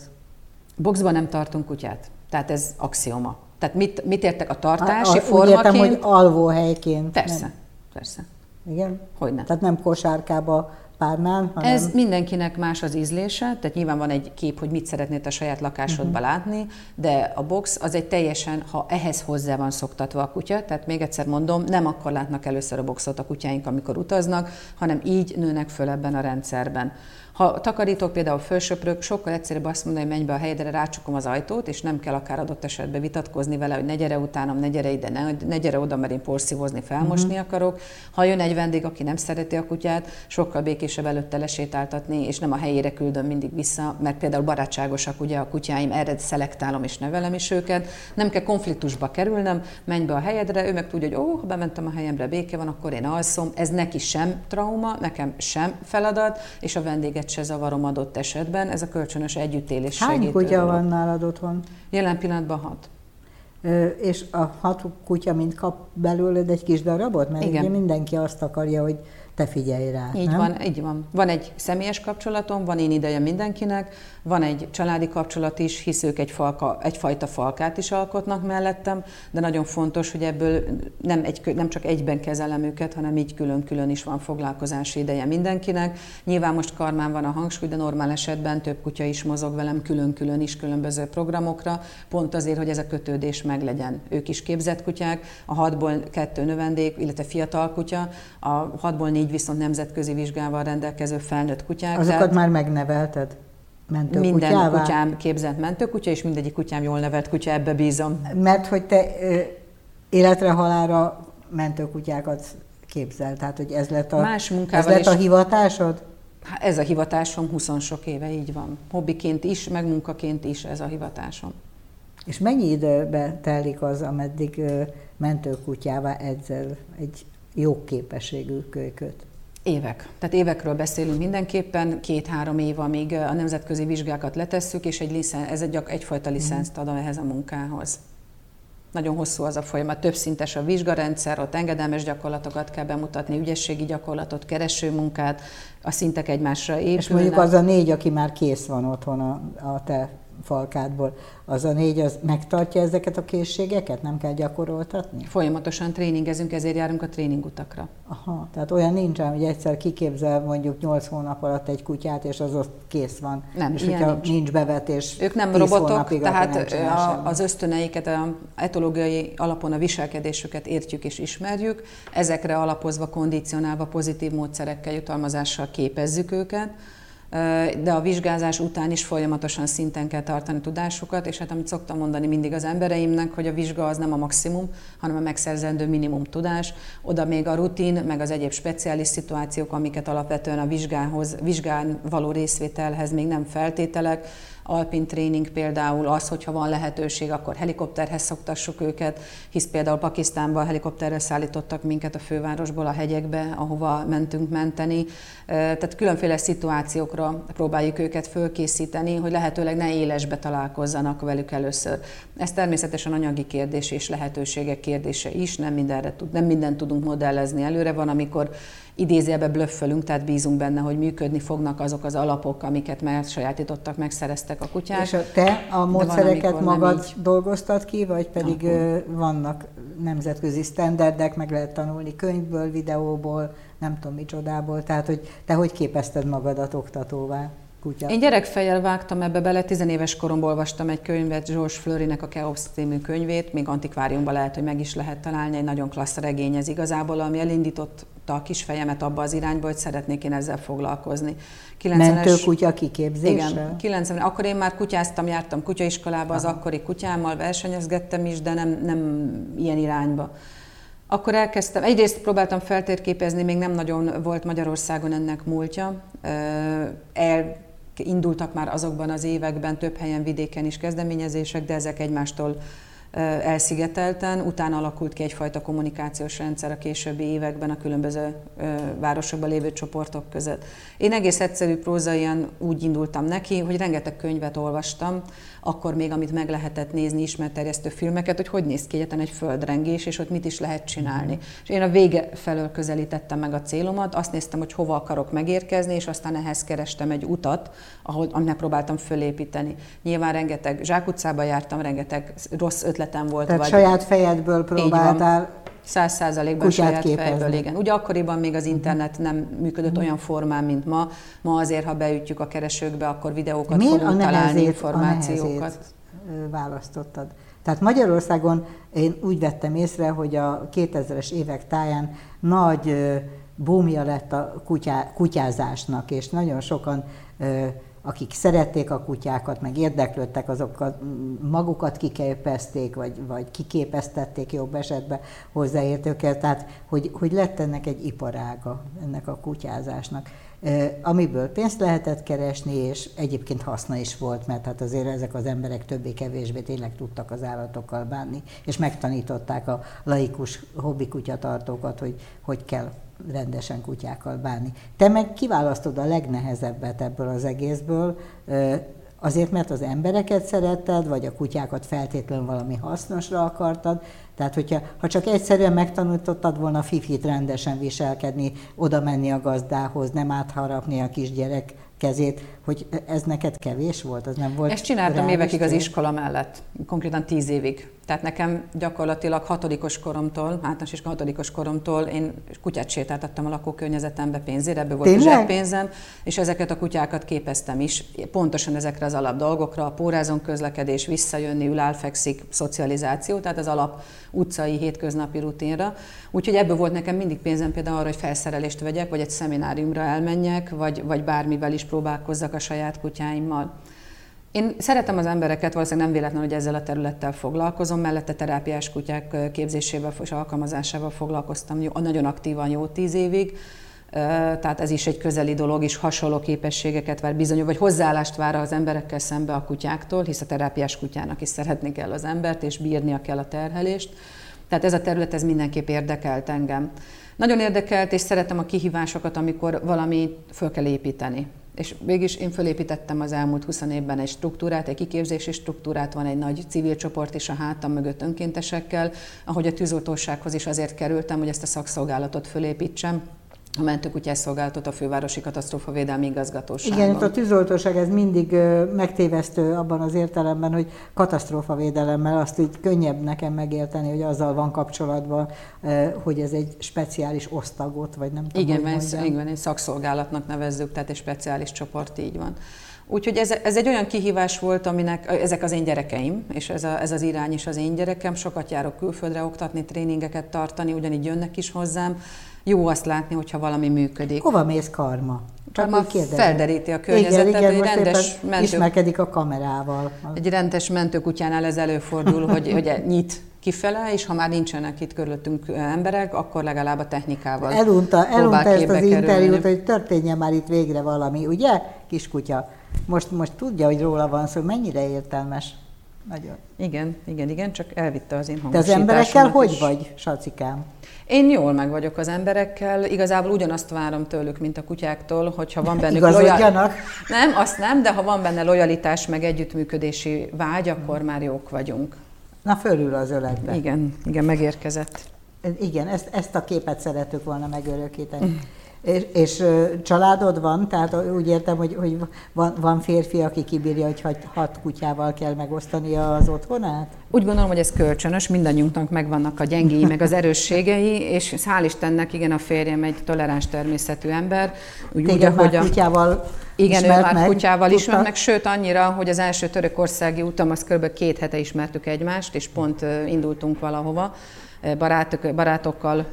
Boxban nem tartunk kutyát, tehát ez axioma. Tehát mit, mit értek a tartási a, a, formaként? Úgy értem, hogy alvóhelyként. Persze, nem. persze. Igen? Hogyne. Tehát nem kosárkába párnán, hanem... Ez mindenkinek más az ízlése, tehát nyilván van egy kép, hogy mit szeretnél a saját lakásodba uh-huh. látni, de a box az egy teljesen, ha ehhez hozzá van szoktatva a kutya, tehát még egyszer mondom, nem akkor látnak először a boxot a kutyáink, amikor utaznak, hanem így nőnek föl ebben a rendszerben. Ha takarítok, például felsöprök, sokkal egyszerűbb azt mondani, hogy menj be a helyedre, rácsukom az ajtót, és nem kell akár adott esetben vitatkozni vele, hogy ne gyere utánam, ne gyere ide, ne, ne gyere oda, mert én porszívozni, felmosni uh-huh. akarok. Ha jön egy vendég, aki nem szereti a kutyát, sokkal békésebb előtte lesétáltatni, és nem a helyére küldöm mindig vissza, mert például barátságosak ugye a kutyáim, erre szelektálom és nevelem is őket. Nem kell konfliktusba kerülnem, menj be a helyedre, ő meg tudja, hogy ó, ha bementem a helyemre, béke van, akkor én alszom. Ez neki sem trauma, nekem sem feladat, és a vendéget se zavarom adott esetben. Ez a kölcsönös együttélés Hány segítő kutya dolog. van nálad otthon? Jelen pillanatban hat. Ö, és a hat kutya mind kap belőled egy kis darabot? Mert Igen. ugye mindenki azt akarja, hogy te figyelj rá. Így nem? van, így van. Van egy személyes kapcsolatom, van én ideje mindenkinek, van egy családi kapcsolat is, hisz ők egy falka, egyfajta falkát is alkotnak mellettem, de nagyon fontos, hogy ebből nem, egy, nem csak egyben kezelem őket, hanem így külön-külön is van foglalkozási ideje mindenkinek. Nyilván most karmán van a hangsúly, de normál esetben több kutya is mozog velem külön-külön is különböző programokra, pont azért, hogy ez a kötődés meglegyen. Ők is képzett kutyák, a hatból kettő növendék, illetve fiatal kutya, a hatból négy viszont nemzetközi vizsgával rendelkező felnőtt kutyák. Azokat tehát... már megnevelted? Mentőkutyává? Minden kutyám képzett mentőkutya, és mindegyik kutyám jól nevelt kutya, ebbe bízom. Mert hogy te életre halára mentőkutyákat képzel, tehát hogy ez lett a, Más ez lett a hivatásod? Ez a hivatásom 20 sok éve, így van. Hobbiként is, meg munkaként is ez a hivatásom. És mennyi időbe telik az, ameddig mentőkutyává edzel egy jó képességű kölyköt? Évek. Tehát évekről beszélünk mindenképpen, két-három év, amíg a nemzetközi vizsgákat letesszük, és egy licen, ez egy, egyfajta licenszt ad ehhez a munkához. Nagyon hosszú az a folyamat, többszintes a vizsgarendszer, ott engedelmes gyakorlatokat kell bemutatni, ügyességi gyakorlatot, keresőmunkát, a szintek egymásra épülnek. És mondjuk az a négy, aki már kész van otthon a, a te falkádból, az a négy, az megtartja ezeket a készségeket? Nem kell gyakoroltatni? Folyamatosan tréningezünk, ezért járunk a tréningutakra. Aha, tehát olyan nincsen, hogy egyszer kiképzel mondjuk 8 hónap alatt egy kutyát, és az ott kész van. Nem, és ilyen hogyha nincs. nincs bevetés, Ők nem 10 robotok, tehát a, az ösztöneiket, a etológiai alapon a viselkedésüket értjük és ismerjük, ezekre alapozva, kondicionálva, pozitív módszerekkel, jutalmazással képezzük őket, de a vizsgázás után is folyamatosan szinten kell tartani tudásukat, és hát amit szoktam mondani mindig az embereimnek, hogy a vizsga az nem a maximum, hanem a megszerzendő minimum tudás. Oda még a rutin, meg az egyéb speciális szituációk, amiket alapvetően a vizsgához, vizsgán való részvételhez még nem feltételek, alpin tréning például az, hogyha van lehetőség, akkor helikopterhez szoktassuk őket, hisz például Pakisztánban helikopterrel szállítottak minket a fővárosból a hegyekbe, ahova mentünk menteni. Tehát különféle szituációkra próbáljuk őket fölkészíteni, hogy lehetőleg ne élesbe találkozzanak velük először. Ez természetesen anyagi kérdés és lehetőségek kérdése is, nem, mindenre, tud, nem mindent tudunk modellezni előre. Van, amikor idézőjelbe blöffölünk, tehát bízunk benne, hogy működni fognak azok az alapok, amiket már sajátítottak, megszereztek a kutyák. És a te a módszereket van, magad dolgoztad ki, vagy pedig Akkor. vannak nemzetközi sztenderdek, meg lehet tanulni könyvből, videóból, nem tudom micsodából, tehát hogy te hogy képezted magadat oktatóvá? Kutya. Én gyerekfejjel vágtam ebbe bele, tizenéves koromban olvastam egy könyvet, George Fleurynek a Keops című könyvét, még antikváriumban lehet, hogy meg is lehet találni, egy nagyon klassz regény ez igazából, ami elindított a kis fejemet abba az irányba, hogy szeretnék én ezzel foglalkozni. 90 Mentőkutya kiképzésre? Igen, 90 Akkor én már kutyáztam, jártam kutyaiskolába, az Aha. akkori kutyámmal versenyezgettem is, de nem, nem ilyen irányba. Akkor elkezdtem, egyrészt próbáltam feltérképezni, még nem nagyon volt Magyarországon ennek múltja. El indultak már azokban az években több helyen vidéken is kezdeményezések, de ezek egymástól elszigetelten, utána alakult ki egyfajta kommunikációs rendszer a későbbi években a különböző városokban lévő csoportok között. Én egész egyszerű prózaian úgy indultam neki, hogy rengeteg könyvet olvastam, akkor még, amit meg lehetett nézni, ismerterjesztő filmeket, hogy hogy néz ki egyetlen egy földrengés, és ott mit is lehet csinálni. És én a vége felől közelítettem meg a célomat, azt néztem, hogy hova akarok megérkezni, és aztán ehhez kerestem egy utat, ahol, amit próbáltam fölépíteni. Nyilván rengeteg zsákutcába jártam, rengeteg rossz ötletem volt. Tehát vagy saját fejedből próbáltál Száz százalékban saját képezni. fejből, igen. Ugye akkoriban még az internet nem működött olyan formán, mint ma. Ma azért, ha beütjük a keresőkbe, akkor videókat Miért fogunk a találni, információkat. A választottad. Tehát Magyarországon én úgy vettem észre, hogy a 2000-es évek táján nagy búmja lett a kutyá, kutyázásnak, és nagyon sokan akik szerették a kutyákat, meg érdeklődtek, azokat magukat kiképezték, vagy, vagy kiképeztették jobb esetben hozzáértőkkel, tehát hogy, hogy lett ennek egy iparága, ennek a kutyázásnak, amiből pénzt lehetett keresni, és egyébként haszna is volt, mert hát azért ezek az emberek többé-kevésbé tényleg tudtak az állatokkal bánni, és megtanították a laikus hobbi kutyatartókat, hogy hogy kell rendesen kutyákkal bánni. Te meg kiválasztod a legnehezebbet ebből az egészből, azért, mert az embereket szeretted, vagy a kutyákat feltétlenül valami hasznosra akartad. Tehát, hogyha ha csak egyszerűen megtanítottad volna Fifit rendesen viselkedni, oda menni a gazdához, nem átharapni a kisgyerek kezét, hogy ez neked kevés volt, az nem volt Ezt csináltam évekig az iskola mellett, konkrétan tíz évig. Tehát nekem gyakorlatilag hatodikos koromtól, általános is hatodikos koromtól én kutyát sétáltattam a lakókörnyezetembe pénzére, ebből volt Tényleg? a zseppénzem, és ezeket a kutyákat képeztem is, pontosan ezekre az alap dolgokra, a pórázon közlekedés, visszajönni, ül, fekszik, szocializáció, tehát az alap utcai, hétköznapi rutinra. Úgyhogy ebből volt nekem mindig pénzem például arra, hogy felszerelést vegyek, vagy egy szemináriumra elmenjek, vagy, vagy bármivel is próbálkozzak a saját kutyáimmal. Én szeretem az embereket, valószínűleg nem véletlen, hogy ezzel a területtel foglalkozom, mellette terápiás kutyák képzésével és alkalmazásával foglalkoztam nagyon aktívan jó tíz évig, tehát ez is egy közeli dolog, és hasonló képességeket vár bizony, vagy hozzáállást vár az emberekkel szembe a kutyáktól, hisz a terápiás kutyának is szeretni kell az embert, és bírnia kell a terhelést. Tehát ez a terület, ez mindenképp érdekelt engem. Nagyon érdekelt, és szeretem a kihívásokat, amikor valami föl kell építeni. És végig én fölépítettem az elmúlt 20 évben egy struktúrát, egy kiképzési struktúrát, van egy nagy civil csoport is a hátam mögött önkéntesekkel, ahogy a tűzoltósághoz is azért kerültem, hogy ezt a szakszolgálatot fölépítsem, a mentőkutyás szolgálatot a fővárosi katasztrófavédelmi igazgatóságon. Igen, a tűzoltóság ez mindig megtévesztő abban az értelemben, hogy katasztrófavédelemmel azt így könnyebb nekem megérteni, hogy azzal van kapcsolatban, hogy ez egy speciális osztagot, vagy nem tudom, Igen, ez, igen, egy szakszolgálatnak nevezzük, tehát egy speciális csoport, így van. Úgyhogy ez, ez egy olyan kihívás volt, aminek ezek az én gyerekeim, és ez, a, ez az irány is az én gyerekem. Sokat járok külföldre oktatni, tréningeket tartani, ugyanígy jönnek is hozzám jó azt látni, hogyha valami működik. Hova mész karma? Csak karma felderíti a környezetet, igen, igen, egy rendes mentő... ismerkedik a kamerával. Egy rendes mentőkutyánál ez előfordul, hogy, hogy nyit kifele, és ha már nincsenek itt körülöttünk emberek, akkor legalább a technikával Elunta, elunta ezt az interjút, hogy történjen már itt végre valami, ugye, kiskutya? Most, most tudja, hogy róla van szó, mennyire értelmes. Nagyon. Igen, igen, igen, csak elvitte az én Te az emberekkel hogy vagy, Sacikám? Én jól meg vagyok az emberekkel, igazából ugyanazt várom tőlük, mint a kutyáktól, hogyha van bennük lojal... Nem, azt nem, de ha van benne lojalitás, meg együttműködési vágy, akkor már jók vagyunk. Na, fölül az öletbe. Igen, igen, megérkezett. Igen, ezt, ezt a képet szeretük volna megörökíteni. És, és családod van? Tehát úgy értem, hogy, hogy van, van férfi, aki kibírja, hogy hat, hat kutyával kell megosztani az otthonát? Úgy gondolom, hogy ez kölcsönös, mindannyiunknak megvannak a gyengéi, meg az erősségei, és hál' Istennek, igen, a férjem egy toleráns természetű ember. Úgy, Téged úgy, már a... kutyával igen, ő már meg, kutyával tudta. ismert meg, sőt annyira, hogy az első törökországi utam, az kb. két hete ismertük egymást, és pont indultunk valahova barátok, barátokkal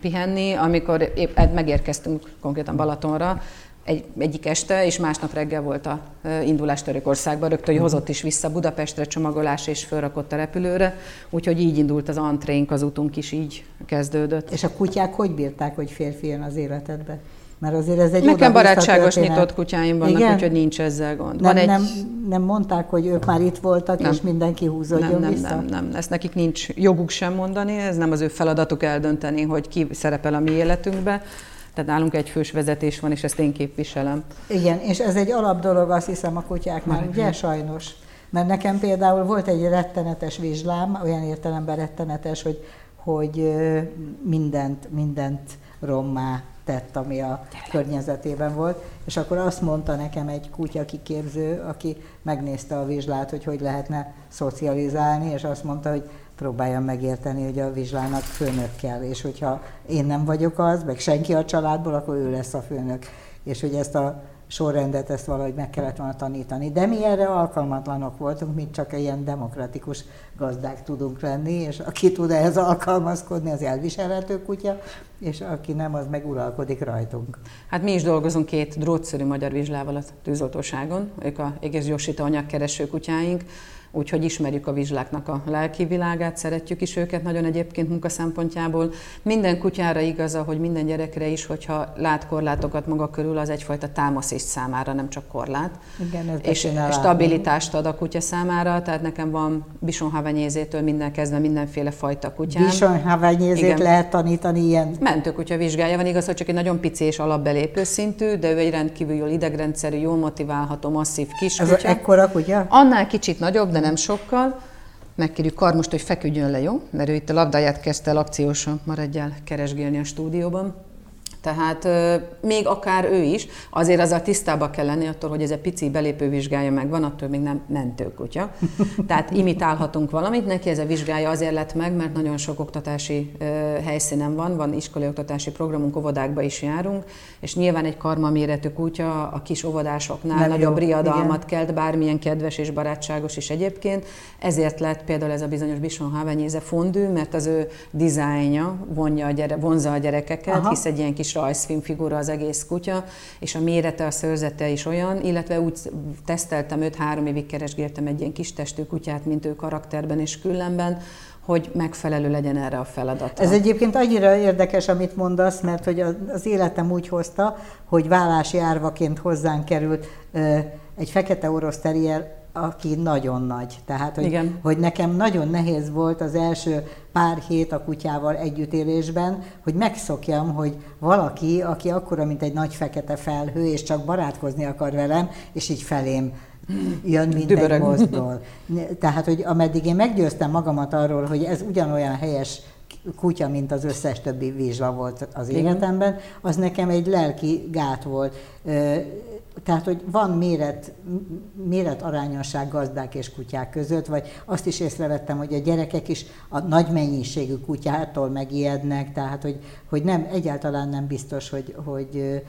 pihenni, amikor épp megérkeztünk konkrétan Balatonra, egy, egyik este, és másnap reggel volt a indulás Törökországba. Rögtön hogy hozott is vissza Budapestre csomagolás, és fölrakott a repülőre. Úgyhogy így indult az antrénk, az utunk is így kezdődött. És a kutyák hogy bírták, hogy férfi jön az életedbe? Mert azért ez egy Nekem barátságos nyitott kutyáim vannak, Igen? úgyhogy nincs ezzel gond. Nem, Van egy... nem, nem mondták, hogy ők már itt voltak, nem. és mindenki húzódjon nem, nem, vissza? Nem, nem, nem. Ezt nekik nincs joguk sem mondani, ez nem az ő feladatuk eldönteni, hogy ki szerepel a mi életünkbe. Tehát nálunk egy fős vezetés van, és ezt én képviselem. Igen, és ez egy alap dolog, azt hiszem a kutyáknál, ugye sajnos. Mert nekem például volt egy rettenetes vizslám, olyan értelemben rettenetes, hogy, hogy mindent, mindent rommá tett, ami a környezetében volt, és akkor azt mondta nekem egy kutya kiképző, aki megnézte a vizslát, hogy hogy lehetne szocializálni, és azt mondta, hogy próbáljam megérteni, hogy a vizslának főnök kell, és hogyha én nem vagyok az, meg senki a családból, akkor ő lesz a főnök. És hogy ezt a sorrendet ezt valahogy meg kellett volna tanítani. De mi erre alkalmatlanok voltunk, mi csak ilyen demokratikus gazdák tudunk lenni, és aki tud ehhez alkalmazkodni, az elviselhető kutya, és aki nem, az meg uralkodik rajtunk. Hát mi is dolgozunk két drótszerű magyar vizslával a tűzoltóságon, ők a egész gyorsító anyagkereső kutyáink, úgyhogy ismerjük a vizsláknak a lelki világát, szeretjük is őket nagyon egyébként munka szempontjából. Minden kutyára igaz, hogy minden gyerekre is, hogyha lát korlátokat maga körül, az egyfajta támasz is számára, nem csak korlát. Igen, ez és stabilitást ad a kutya számára, tehát nekem van bisonhavenyézétől minden kezdve mindenféle fajta kutyám. Bisonhavenyézét lehet tanítani ilyen? Mentőkutya vizsgája van, igaz, hogy csak egy nagyon pici és alapbelépő szintű, de ő egy rendkívül jól idegrendszerű, jól motiválható, masszív kis Ez ekkora kutya? Annál kicsit nagyobb, de nem sokkal. Megkérjük Karmust, hogy feküdjön le, jó? Mert ő itt a labdáját kezdte el akciósan, maradjál keresgélni a stúdióban. Tehát még akár ő is, azért azzal tisztába kell lenni attól, hogy ez egy pici belépő vizsgája meg van, attól még nem mentőkutya. Tehát imitálhatunk valamit, neki ez a vizsgája azért lett meg, mert nagyon sok oktatási helyszínen van, van iskolai oktatási programunk, óvodákba is járunk, és nyilván egy karma méretű kutya a kis óvodásoknál nem nagyobb jó, riadalmat igen. kelt, bármilyen kedves és barátságos is egyébként. Ezért lett például ez a bizonyos Bison Havenyéze fondű, mert az ő dizájnja vonja a gyere, vonza a gyerekeket, Aha. hisz egy ilyen kis rajzfilm figura az egész kutya, és a mérete, a szőrzete is olyan, illetve úgy teszteltem őt, három évig keresgéltem egy ilyen kis testű kutyát, mint ő karakterben és küllemben, hogy megfelelő legyen erre a feladatra. Ez egyébként annyira érdekes, amit mondasz, mert hogy az életem úgy hozta, hogy vállási árvaként hozzánk került egy fekete orosz terrier aki nagyon nagy. Tehát, hogy, Igen. hogy nekem nagyon nehéz volt az első pár hét a kutyával együttélésben, hogy megszokjam, hogy valaki, aki akkora, mint egy nagy fekete felhő, és csak barátkozni akar velem, és így felém jön, mint Dübörög. mozdul. Tehát, hogy ameddig én meggyőztem magamat arról, hogy ez ugyanolyan helyes kutya, mint az összes többi vizsla volt az életemben, az nekem egy lelki gát volt. Tehát, hogy van méret, méret arányosság gazdák és kutyák között, vagy azt is észrevettem, hogy a gyerekek is a nagy mennyiségű kutyától megijednek, tehát, hogy, hogy nem, egyáltalán nem biztos, hogy, hogy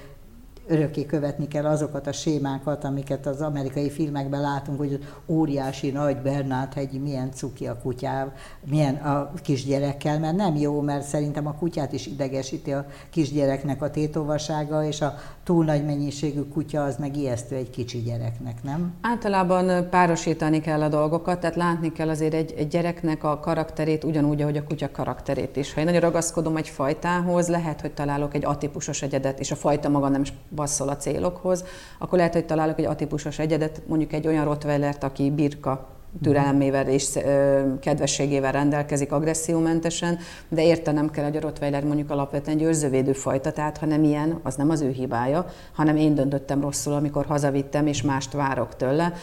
örökké követni kell azokat a sémákat, amiket az amerikai filmekben látunk, hogy óriási nagy Bernát hegyi milyen cuki a kutyával, milyen a kisgyerekkel, mert nem jó, mert szerintem a kutyát is idegesíti a kisgyereknek a tétovasága, és a túl nagy mennyiségű kutya az meg ijesztő egy kicsi gyereknek, nem? Általában párosítani kell a dolgokat, tehát látni kell azért egy, egy gyereknek a karakterét ugyanúgy, ahogy a kutya karakterét is. Ha én nagyon ragaszkodom egy fajtához, lehet, hogy találok egy atípusos egyedet, és a fajta maga nem passzol a célokhoz, akkor lehet, hogy találok egy atípusos egyedet, mondjuk egy olyan rottweilert, aki birka türelmével és kedvességével rendelkezik agressziómentesen, de értenem kell, hogy a Rottweiler mondjuk alapvetően egy őrzővédő fajta, tehát ha nem ilyen, az nem az ő hibája, hanem én döntöttem rosszul, amikor hazavittem, és mást várok tőle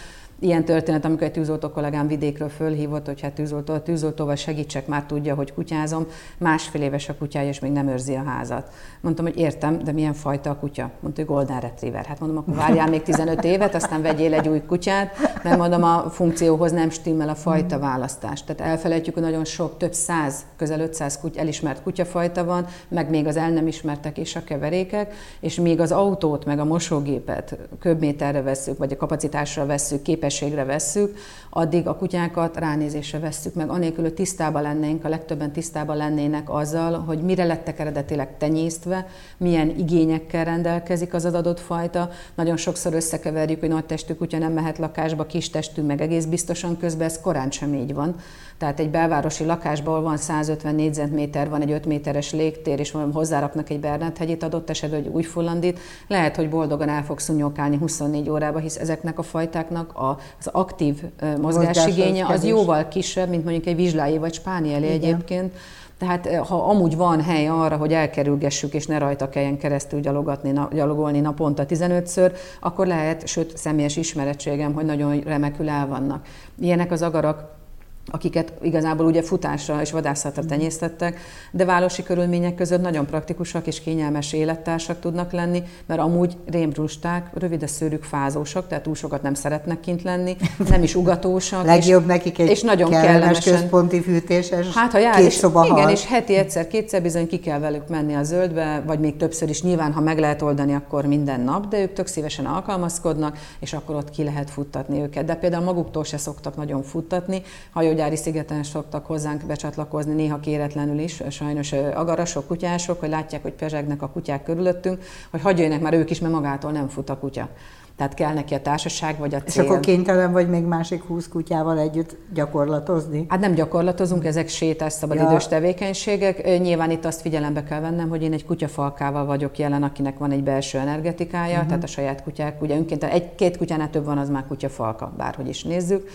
ilyen történet, amikor egy tűzoltó kollégám vidékről fölhívott, hogy hát tűzoltó, a tűzoltóval segítsek, már tudja, hogy kutyázom, másfél éves a kutyája, és még nem őrzi a házat. Mondtam, hogy értem, de milyen fajta a kutya? Mondta, hogy Golden Retriever. Hát mondom, akkor várjál még 15 évet, aztán vegyél egy új kutyát, mert mondom, a funkcióhoz nem stimmel a fajta választás. Tehát elfelejtjük, hogy nagyon sok, több száz, közel 500 kuty, elismert kutyafajta van, meg még az el nem ismertek és a keverékek, és még az autót, meg a mosógépet köbméterre veszük, vagy a kapacitásra veszük, képes képességre vesszük, addig a kutyákat ránézésre vesszük meg, anélkül, hogy tisztában lennénk, a legtöbben tisztában lennének azzal, hogy mire lettek eredetileg tenyésztve, milyen igényekkel rendelkezik az adott fajta. Nagyon sokszor összekeverjük, hogy nagy testű kutya nem mehet lakásba, kis testű meg egész biztosan közben, ez korán sem így van. Tehát egy belvárosi lakásból van 150 négyzetméter, van egy 5 méteres légtér, és hozzáraknak egy Bernát hegyit adott esetben, hogy új fullandit, lehet, hogy boldogan el fogsz szunnyokálni 24 órába, hisz ezeknek a fajtáknak az aktív mozgásigénye az jóval kisebb, mint mondjuk egy vizsláé vagy spánieli egyébként. Tehát ha amúgy van hely arra, hogy elkerülgessük, és ne rajta kelljen keresztül gyalogatni, gyalogolni naponta 15-ször, akkor lehet, sőt személyes ismerettségem, hogy nagyon remekül el vannak. Ilyenek az agarak akiket igazából ugye futásra és vadászatra tenyésztettek, de városi körülmények között nagyon praktikusak és kényelmes élettársak tudnak lenni, mert amúgy rémrusták, rövid a szőrük fázósak, tehát túl sokat nem szeretnek kint lenni, nem is ugatósak. Legjobb és, nekik egy és nagyon kellemes kellemesen, központi fűtéses hát, ha jár, két és, szoba Igen, hal. és heti egyszer, kétszer bizony ki kell velük menni a zöldbe, vagy még többször is nyilván, ha meg lehet oldani, akkor minden nap, de ők tök szívesen alkalmazkodnak, és akkor ott ki lehet futtatni őket. De például maguktól se szoktak nagyon futtatni, ha hajógyári szigeten szoktak hozzánk becsatlakozni, néha kéretlenül is, sajnos agarasok, kutyások, hogy látják, hogy pezsegnek a kutyák körülöttünk, hogy hagyjanak már ők is, mert magától nem fut a kutya. Tehát kell neki a társaság vagy a cél. És akkor kénytelen vagy még másik húsz kutyával együtt gyakorlatozni? Hát nem gyakorlatozunk, ezek sétás szabadidős ja. tevékenységek. Nyilván itt azt figyelembe kell vennem, hogy én egy kutyafalkával vagyok jelen, akinek van egy belső energetikája, uh-huh. tehát a saját kutyák, ugye önként egy-két kutyánál több van, az már kutyafalka, bárhogy is nézzük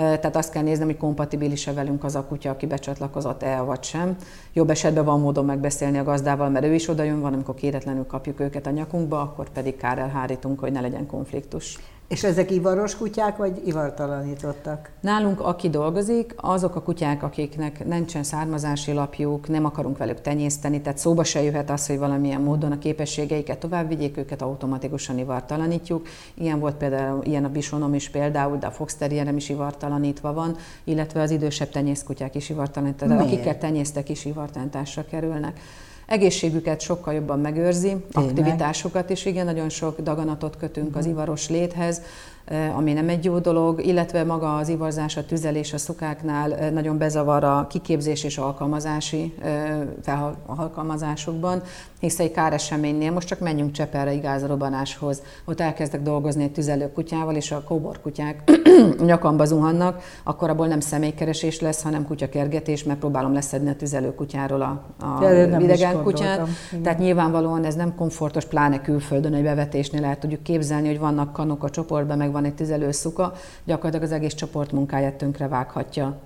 tehát azt kell néznem, hogy kompatibilis-e velünk az a kutya, aki becsatlakozott-e, vagy sem. Jobb esetben van módon megbeszélni a gazdával, mert ő is oda jön, van, amikor kéretlenül kapjuk őket a nyakunkba, akkor pedig kár elhárítunk, hogy ne legyen konfliktus. És ezek ivaros kutyák, vagy ivartalanítottak? Nálunk, aki dolgozik, azok a kutyák, akiknek nincsen származási lapjuk, nem akarunk velük tenyészteni, tehát szóba se jöhet az, hogy valamilyen módon a képességeiket tovább vigyék, őket automatikusan ivartalanítjuk. Ilyen volt például, ilyen a bisonom is például, de a fox terrierem is ivartalanítva van, illetve az idősebb tenyészkutyák is ivartalanítva, akiket tenyésztek is ivartalanításra kerülnek egészségüket sokkal jobban megőrzi, Tényleg. aktivitásokat is, igen, nagyon sok daganatot kötünk uh-huh. az mhm. ivaros léthez, ami nem egy jó dolog, illetve maga az ivarzás, a tüzelés a szukáknál nagyon bezavar a kiképzés és alkalmazási alkalmazásokban, hiszen egy káreseménynél most csak menjünk Csepelre igázrobanáshoz, ott elkezdek dolgozni egy tüzelő kutyával, és a kóbor kutyák nyakamba zuhannak, akkor abból nem személykeresés lesz, hanem kutyakergetés, mert próbálom leszedni a tüzelőkutyáról a, a idegen kutyát. Tehát nyilvánvalóan ez nem komfortos, pláne külföldön, egy bevetésnél el tudjuk képzelni, hogy vannak kanok a csoportban, meg van egy tüzelőszuka, gyakorlatilag az egész csoport munkáját tönkre vághatja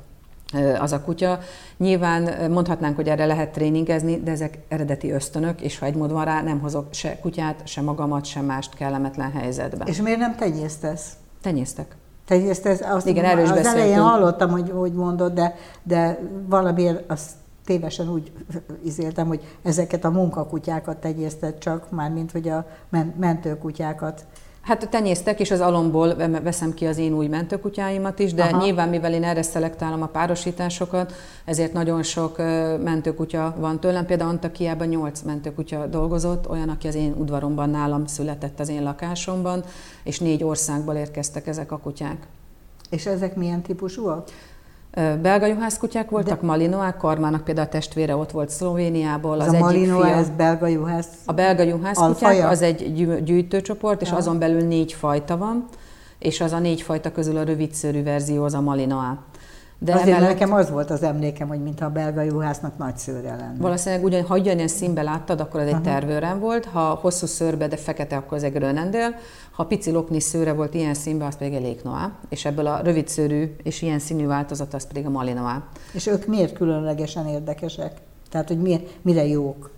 az a kutya. Nyilván mondhatnánk, hogy erre lehet tréningezni, de ezek eredeti ösztönök, és ha egy mód van rá, nem hozok se kutyát, se magamat, se mást kellemetlen helyzetbe. És miért nem tenyésztesz? Tenyésztek. Tenyésztesz, azt Igen, erről Az beszéltünk. elején hallottam, hogy, hogy mondod, de, de valamiért azt tévesen úgy izéltem, hogy ezeket a munkakutyákat tenyészted csak, már mint hogy a mentőkutyákat. Hát tenyésztek, és az alomból veszem ki az én új mentőkutyáimat is, de Aha. nyilván, mivel én erre szelektálom a párosításokat, ezért nagyon sok mentőkutya van tőlem. Például Antakiában nyolc mentőkutya dolgozott, olyan, aki az én udvaromban nálam született az én lakásomban, és négy országból érkeztek ezek a kutyák. És ezek milyen típusúak? Belga juhászkutyák voltak, De... Malinoák, Karmának például a testvére ott volt Szlovéniából. Az, az a Malinoa, fia, ez belga juhász? A belga juhászkutyák az egy gyűjtőcsoport, és ja. azon belül négy fajta van, és az a négy fajta közül a rövidszörű verzió az a Malinoa. De Azért emellett... nekem az volt az emlékem, hogy mintha a belga juhásznak nagy szőre lenne. Valószínűleg ugyan, ha ugyanilyen színbe láttad, akkor ez egy tervőren volt, ha hosszú szőrbe, de fekete, akkor az egy grönendél, ha pici lopni szőre volt ilyen színben, az pedig egy léknoá, és ebből a rövid szőrű és ilyen színű változat, az pedig a malinoá. És ők miért különlegesen érdekesek? Tehát, hogy miért, mire jók?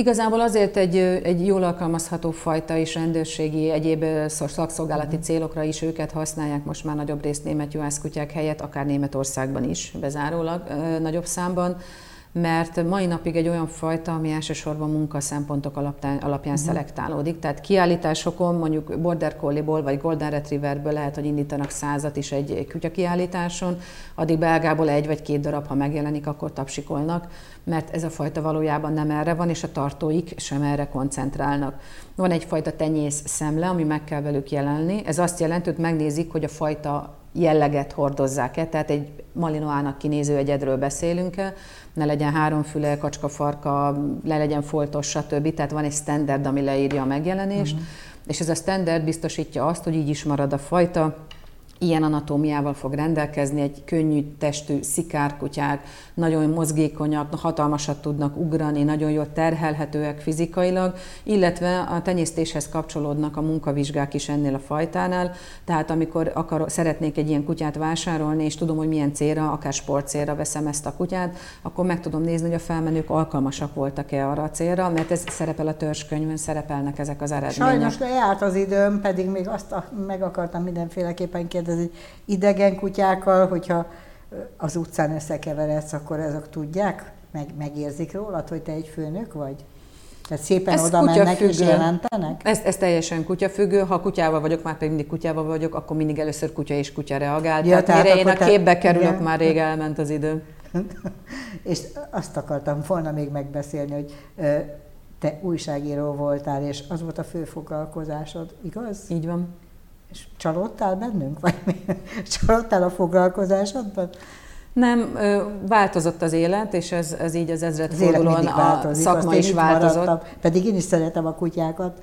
Igazából azért egy, egy jól alkalmazható fajta és rendőrségi, egyéb szakszolgálati uh-huh. célokra is őket használják most már nagyobb részt német juhászkutyák helyett, akár Németországban is bezárólag nagyobb számban mert mai napig egy olyan fajta, ami elsősorban munka szempontok alapján, alapján uh-huh. szelektálódik. Tehát kiállításokon, mondjuk Border Collie-ból vagy Golden Retrieverből lehet, hogy indítanak százat is egy, egy kutya kiállításon, addig belgából egy vagy két darab, ha megjelenik, akkor tapsikolnak, mert ez a fajta valójában nem erre van, és a tartóik sem erre koncentrálnak. Van egyfajta tenyész szemle, ami meg kell velük jelenni. Ez azt jelenti, hogy megnézik, hogy a fajta jelleget hordozzák-e, tehát egy malinoának kinéző egyedről beszélünk-e, ne legyen háromfüle, kacskafarka, le legyen foltos, stb. Tehát van egy standard, ami leírja a megjelenést, uh-huh. és ez a standard biztosítja azt, hogy így is marad a fajta, ilyen anatómiával fog rendelkezni, egy könnyű testű szikárkutyák, nagyon mozgékonyak, hatalmasat tudnak ugrani, nagyon jól terhelhetőek fizikailag, illetve a tenyésztéshez kapcsolódnak a munkavizsgák is ennél a fajtánál, tehát amikor akar, szeretnék egy ilyen kutyát vásárolni, és tudom, hogy milyen célra, akár sportcélra veszem ezt a kutyát, akkor meg tudom nézni, hogy a felmenők alkalmasak voltak-e arra a célra, mert ez szerepel a törzskönyvön, szerepelnek ezek az eredmények. Sajnos lejárt az időm, pedig még azt meg akartam mindenféleképpen kérdezni, idegen kutyákkal, hogyha az utcán összekeveredsz, akkor azok tudják, meg, megérzik rólad, hogy te egy főnök vagy? Tehát szépen ez oda mennek és jelentenek? Ez, ez teljesen kutyafüggő. Ha kutyával vagyok, már pedig mindig kutyával vagyok, akkor mindig először kutya és kutya reagál. Ja, tehát, tehát mire én a képbe te... kerülök, igen. már rég elment az idő. és azt akartam volna még megbeszélni, hogy te újságíró voltál, és az volt a fő foglalkozásod, igaz? Így van. És csalódtál bennünk, vagy mi? Csalódtál a foglalkozásodban? Nem, változott az élet, és ez, ez így az ezredfordulón a szakma is változott. Maradtam, pedig én is szeretem a kutyákat.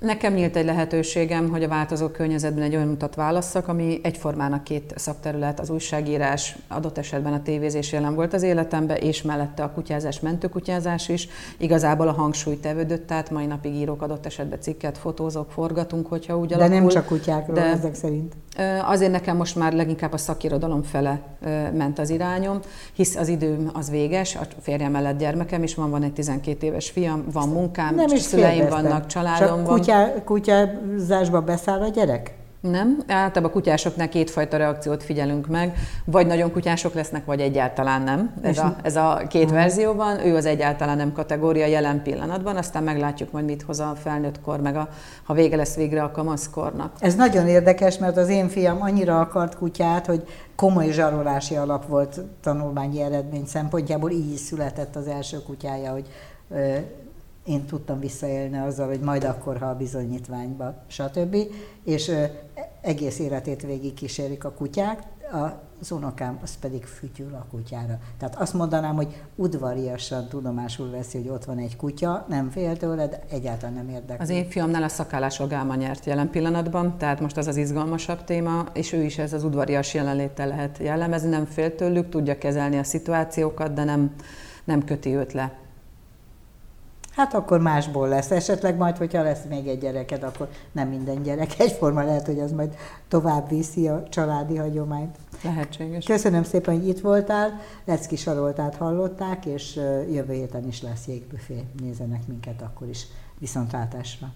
Nekem nyílt egy lehetőségem, hogy a változó környezetben egy olyan utat válasszak, ami egyformának két szakterület, az újságírás, adott esetben a tévézés jelen volt az életemben, és mellette a kutyázás, mentőkutyázás is. Igazából a hangsúly tevődött, tehát mai napig írok adott esetben cikket, fotózok, forgatunk, hogyha úgy alakul. De nem csak kutyákról de ezek szerint. Azért nekem most már leginkább a szakirodalom fele ment az irányom, hisz az időm az véges, a férjem mellett gyermekem is van, van egy 12 éves fiam, van munkám, nem is szüleim vannak, családom van kutyá, kutyázásba beszáll a gyerek? Nem, általában a kutyásoknál kétfajta reakciót figyelünk meg, vagy nagyon kutyások lesznek, vagy egyáltalán nem. Ez, a, ez a két verzió van, ő az egyáltalán nem kategória jelen pillanatban, aztán meglátjuk majd mit hoz a felnőtt kor, meg a, ha vége lesz végre a kamaszkornak. Ez nagyon érdekes, mert az én fiam annyira akart kutyát, hogy komoly zsarolási alap volt tanulmányi eredmény szempontjából, így született az első kutyája, hogy én tudtam visszaélni azzal, hogy majd akkor, ha a bizonyítványba, stb. És egész életét végig kísérik a kutyák, az unokám az pedig fütyül a kutyára. Tehát azt mondanám, hogy udvariasan tudomásul veszi, hogy ott van egy kutya, nem fél tőle, de egyáltalán nem érdekel. Az én fiamnál a szakállás agálma nyert jelen pillanatban, tehát most az az izgalmasabb téma, és ő is ez az udvarias jelenléttel lehet jellemezni, nem fél tőlük, tudja kezelni a szituációkat, de nem, nem köti őt le. Hát akkor másból lesz. Esetleg majd, hogyha lesz még egy gyereked, akkor nem minden gyerek egyforma lehet, hogy az majd tovább viszi a családi hagyományt. Lehetséges. Köszönöm szépen, hogy itt voltál. Lecki Saroltát hallották, és jövő héten is lesz jégbüfé. Nézzenek minket akkor is. Viszontlátásra!